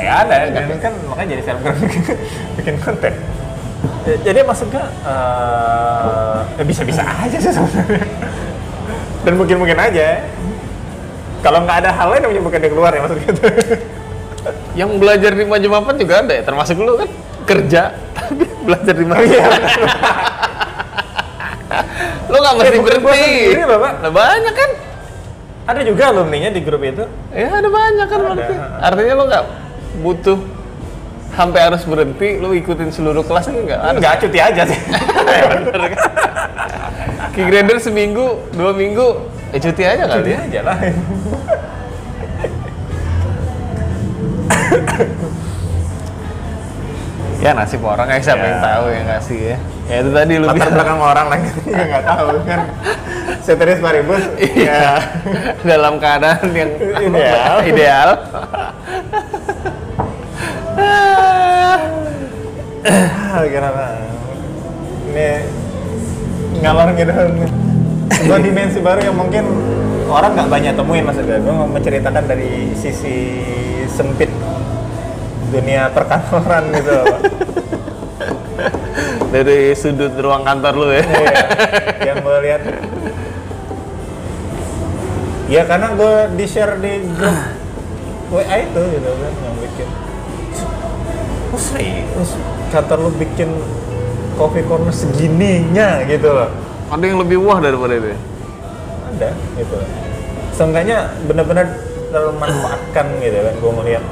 ya ada dan kan makanya jadi selebgram bikin konten Ya, jadi maksudnya eh, ya bisa-bisa aja sih sebenarnya dan mungkin-mungkin aja kalau nggak ada hal lain yang menyebabkan dia keluar ya maksudnya gitu.
Yang belajar di Majumapan juga ada ya, termasuk lu kan kerja tapi belajar di Majumapan. lu nggak mesti
Eh, bukan
berhenti.
sendiri loh, Pak.
Nah, banyak kan?
ada juga alumni-nya di grup itu
Ya ada banyak kan
Ada.
berarti. Artinya lu nggak butuh sampai harus berhenti, lu ikutin seluruh kelas enggak? Harus.
nggak cuti aja sih
Bener kan? Key grader seminggu, dua minggu, eh cuti aja
cuti
kali ya.
aja lah
Ya nasib orang kayak siapa
Ya.
yang tahu yang ngasih ya. Ya itu tadi lu
latar belakang orang lagi juga nggak tahu kan seteris paribus
Iya.
ya
dalam keadaan yang
Ideal.
ideal.
Ah, gimana? Ini ngalor gitu. Sebuah dimensi baru yang mungkin orang nggak banyak temuin maksudnya gue mau menceritakan dari sisi sempit dunia perkantoran gitu.
Dari sudut ruang kantor lu ya.
Iya, yang gue lihat. Ya karena gue di share di grup WA itu gitu kan yang bikin. Oh serius kantor lu bikin coffee corner segininya gitu loh
Ada yang lebih wah daripada itu. ya?
ada gitu seenggaknya benar-benar terlalu manfaatkan gitu kan gue ngeliat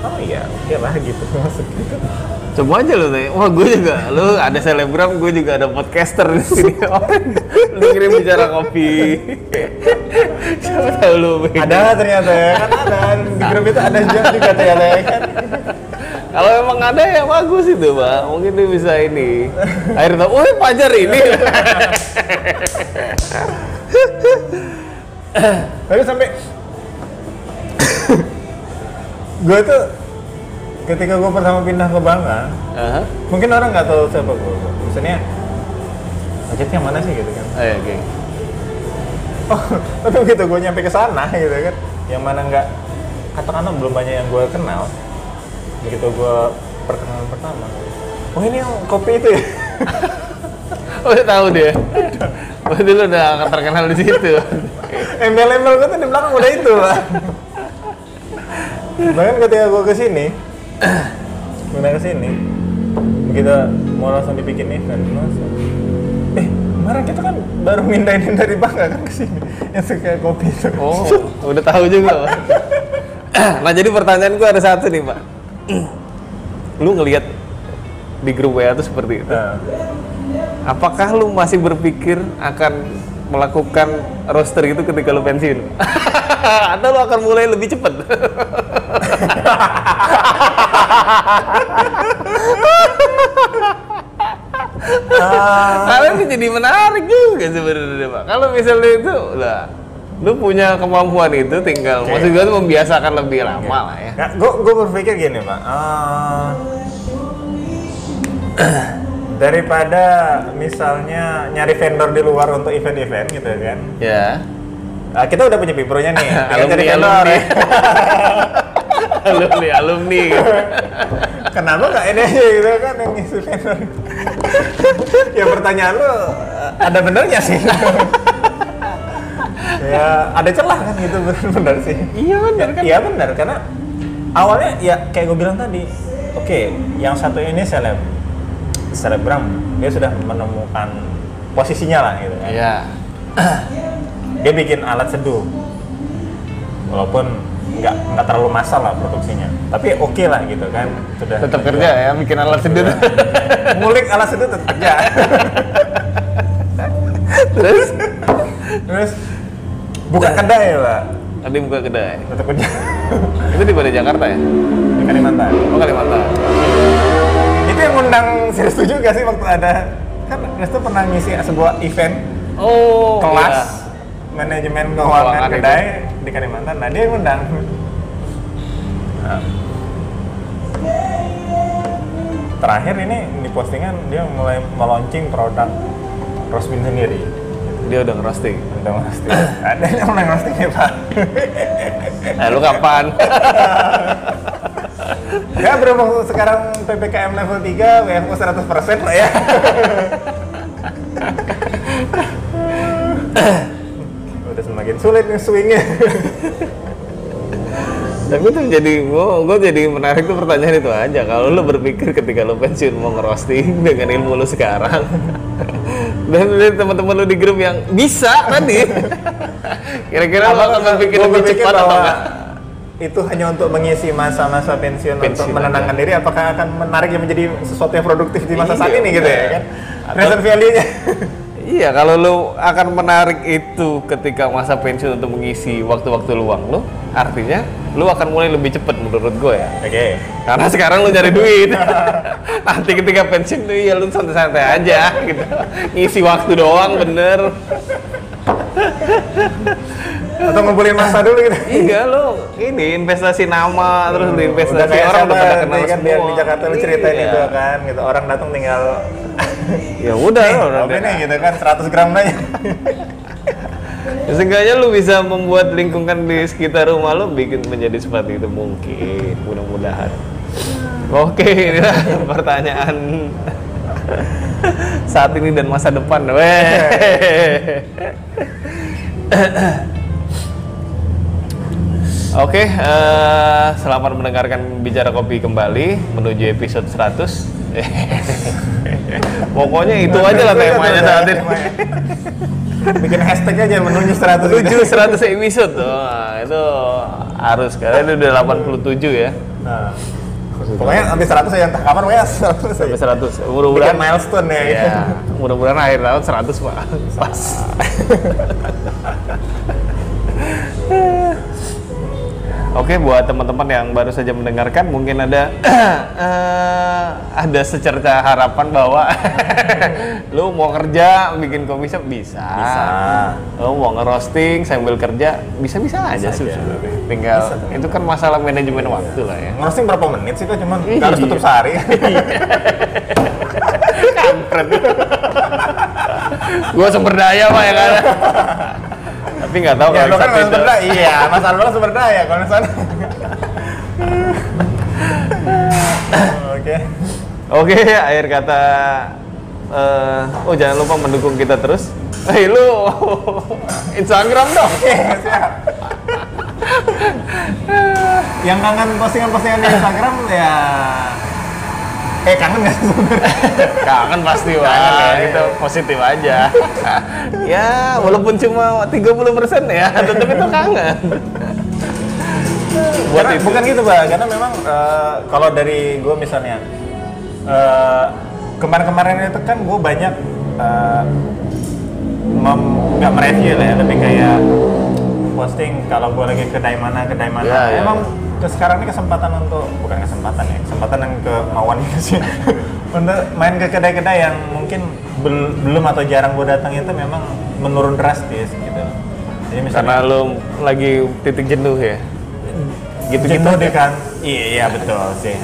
oh iya oke lah gitu masuk gitu
Coba aja lu nih. Wah, gue juga. Lu ada selebgram, gue juga ada podcaster di sini. Oh, lu kirim bicara kopi. Siapa tahu beda.
ada ternyata ya kan ada di grup itu ada juga ternyata ya kan
Kalau emang ada ya bagus itu, Pak. Mungkin dia bisa ini. Akhirnya tahu, "Oh, Pajar ini."
tapi sampai gue tuh ketika gue pertama pindah ke Bangka
Aha.
mungkin orang nggak tahu siapa gue maksudnya Ajit yang mana sih gitu kan
Ayo, oke.
oh tapi begitu gue nyampe ke sana gitu kan yang mana nggak katakanlah belum banyak yang gue kenal begitu gue perkenalan pertama oh ini yang kopi itu ya
Oh, dia tahu dia. Berarti lu udah terkenal di situ.
embel-embel gue tuh di belakang udah itu lah bahkan ketika gue ke sini udah ke sini begitu mau langsung dibikin event langsung eh kemarin kita kan baru mindahin dari Bangka kan ke sini yang suka kopi itu
Oh, udah tahu juga. Pak. nah, jadi pertanyaan gue ada satu nih, Pak. Lu ngelihat di grup WA itu seperti itu.
Nah,
Apakah lu masih berpikir akan melakukan roster itu ketika lu pensiun? Atau lu akan mulai lebih cepat? Karena ini jadi menarik juga sebenarnya pak. Kalau misalnya itu lah, lu punya kemampuan itu tinggal, maksud gue tuh membiasakan lebih lama lah ya.
Nah, gue gue berpikir gini pak, Eh, daripada misalnya nyari vendor di luar untuk event-event gitu kan,
Ya.
Ah, kita udah punya Bipro-nya nih, tinggal
alumni,
cari vendor.
alumni. alumni, alumni. gitu.
Kenapa nggak ini aja gitu kan yang ngisi vendor? ya pertanyaan lu ada benernya sih. Ya ada celah kan gitu bener sih.
Iya benar kan?
Iya benar karena awalnya ya kayak gue bilang tadi, oke yang satu ini seleb, selebgram dia sudah menemukan posisinya lah gitu kan.
Iya.
Dia bikin alat seduh, walaupun nggak nggak terlalu massal lah produksinya, tapi oke lah gitu kan sudah.
Tetap kerja ya, bikin alat sedut.
Ngulik alat seduh tetap kerja.
Terus?
Terus buka kedai pak,
Tadi buka kedai.
kerja
Itu di mana Jakarta ya?
di Kalimantan.
Oh Kalimantan.
Itu yang ngundang Restu juga sih waktu ada kan Restu pernah ngisi sebuah event
Oh.
kelas manajemen keuangan
Keuangan
kedai di Kalimantan. Nah dia yang ngundang. Nah. Terakhir ini di postingan dia mulai meluncing produk Rosbin sendiri.
Dia udah ngerosting.
Udah pasti. Ada yang mulai roasting ya Pak.
Nah, lu kapan?
Ya berhubung sekarang PPKM level 3, WFO 100% lah ya. Udah semakin sulit nih swingnya.
Tapi tuh jadi gua, gua jadi menarik tuh pertanyaan itu aja. Kalau lu berpikir ketika lu pensiun mau ngerosting dengan ilmu lu sekarang dan teman-teman lu di grup yang bisa tadi, kira-kira lu akan berpikir lebih cepat atau enggak?
Itu hanya untuk mengisi masa-masa pensiun, untuk
Pensiun
menenangkan
aja.
diri. Apakah akan menariknya menjadi sesuatu yang produktif di masa
Iya,
saat ini gitu ya
benar.
kan? Present value-nya.
Iya, kalau lu akan menarik itu ketika masa pensiun untuk mengisi waktu-waktu luang lu, artinya lu akan mulai lebih cepat menurut gue ya.
Oke.
Karena sekarang lu nyari duit. Nanti ketika pensiun tuh ya lu santai-santai aja gitu. Ngisi waktu doang bener.
Atau ngumpulin masa dulu gitu.
Iya lu ini investasi nama terus di investasi
udah kayak
orang udah pada kenal
kan
semua.
di Jakarta lu ceritain
Iya.
itu kan gitu orang datang tinggal
Ya udah, udah.
oke nih gitu kan 100 gram aja
Ya, Seenggaknya lu bisa membuat lingkungan di sekitar rumah lu bikin menjadi seperti itu mungkin, mudah-mudahan. Oke, inilah pertanyaan saat ini dan masa depan. Weh. Oke, eh, selamat mendengarkan bicara kopi kembali menuju episode 100. Pokoknya itu aja lah temanya saat ini.
Bikin hashtag aja menuju 100
menuju 100 episode Wah, itu harus karena itu udah 87 ya.
Nah, pokoknya sampai 100 aja entah kapan pokoknya 100
sampai
aja
100
bikin
mudah-mudahan
milestone ya.
Ya mudah-mudahan akhir tahun 100 pak. Pas Oke, buat teman-teman yang baru saja mendengarkan, mungkin ada eh, ada secerca harapan bahwa lu mau kerja bikin kopi shop bisa.
Bisa.
Lu mau ngerosting sambil kerja bisa-bisa aja
Bisa
sih sebenarnya. Tinggal itu kan masalah manajemen waktu lah ya.
ngerosting berapa menit sih kok cuman
Iya.
harus tutup sehari
Kampret. Gua sumber daya pak ya kan. Tapi nggak tahu
ya
kalau
kan sumber daya iya masalah lo sumber daya kalau sana oke
Oke, akhir kata. eh, oh jangan lupa mendukung kita terus. Hei lu, Instagram dong.
siap yang kangen postingan-postingan di Instagram ya eh kangen nggak
Kangen pasti
Kangen
wah,
ya.
itu positif aja. ya, walaupun cuma 30% ya, tetap itu kangen. Buat
Karena
itu.
bukan gitu bang, karena memang eh, kalau dari gue misalnya eh, kemarin-kemarin itu kan gue banyak mem- nggak mereview lah ya, lebih kayak posting kalau gue lagi kedai mana kedai mana.
Ya, ya,
Emang ke sekarang ini kesempatan untuk bukan kesempatan ya, kesempatan yang kemauan gitu sih. untuk main ke kedai-kedai yang mungkin bel- belum atau jarang gue datang itu memang menurun drastis gitu. Jadi
Karena
misalnya
lo lagi titik jenuh ya. Gitu-gitu
jenuh
aja.
deh kan. Iya, iya betul sih.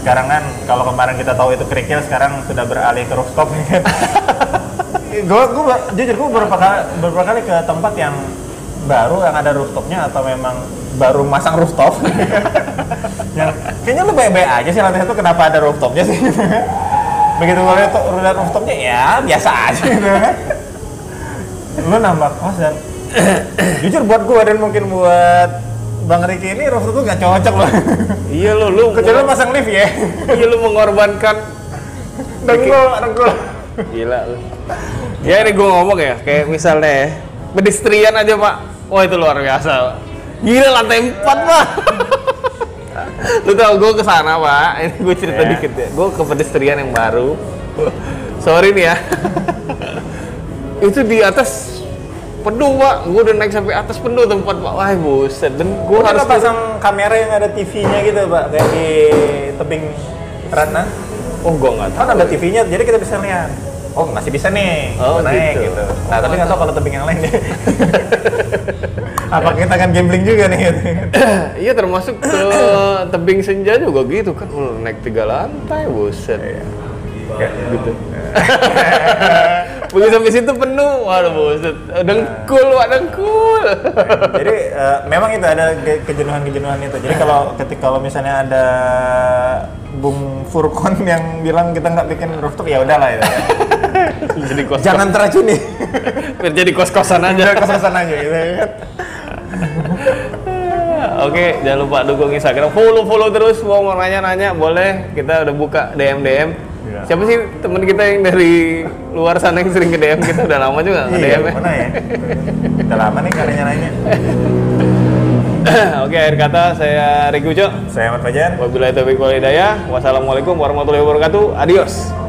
Sekarang kan kalau kemarin kita tahu itu kerikil sekarang sudah beralih ke rooftop ya kan. gue gue jujur gue beberapa kali beberapa kali ke tempat yang baru yang ada rooftopnya atau memang baru masang rooftop. Yang kayaknya lu baik-baik aja sih lantai satu kenapa ada rooftopnya sih? Begitu gue lihat rooftopnya ya biasa aja gitu. Kan lu nambah kos dan jujur buat gue dan mungkin buat Bang Riki ini rooftop tuh gak cocok loh.
Iya lo, lu
kecuali lu pasang lift ya.
Iya lu mengorbankan
dengkul dengkul.
Gila lu. Ya ini gue ngomong ya, kayak misalnya ya, pedestrian aja pak. Wah itu luar biasa. Gila lantai 4 pak. lu tau gue ke sana pak, ini gue cerita
Ya.
dikit ya. Gue ke pedestrian yang baru. Sorry nih ya. itu di atas penuh pak. Gue udah naik sampai atas penuh tempat pak. Wah buset. Dan gue harus
harus pasang kamera yang ada TV-nya gitu pak kayak di tebing Ratna
Oh gue nggak tahu.
kan ada TV-nya jadi kita bisa lihat oh masih bisa nih
Oh,
naik
gitu.
gitu, nah tapi nggak tahu kalau tebing yang lain deh apa kita kan gambling juga nih gitu.
iya termasuk ke tebing senja juga gitu kan. Lu naik tiga lantai buset. gitu. Begitu sampai situ penuh, waduh buset. Dengkul, wah dengkul.
jadi eh, memang itu ada ke- kejenuhan-kejenuhan itu jadi kalau ketika kalau misalnya ada Bung Furkon yang bilang kita nggak bikin rooftop ya udahlah itu ya.
Jadi kos
jangan teracuni
biar jadi kos-kosan aja.
jangan kesesan aja gitu ya kan
Oke, jangan lupa dukung Instagram. Follow-follow terus mau nanya-nanya boleh. Kita udah buka DM DM.
Iya.
Siapa sih teman kita yang dari luar sana yang sering ke DM kita udah lama juga nggak
iya
DM ya?
mana ya udah lama nih kalian nanya
Oke, akhir kata saya Riki Uco.
saya Ahmad Fajar
Wabillahi taufiq wal hidayah. Wassalamualaikum warahmatullahi wabarakatuh. Adios.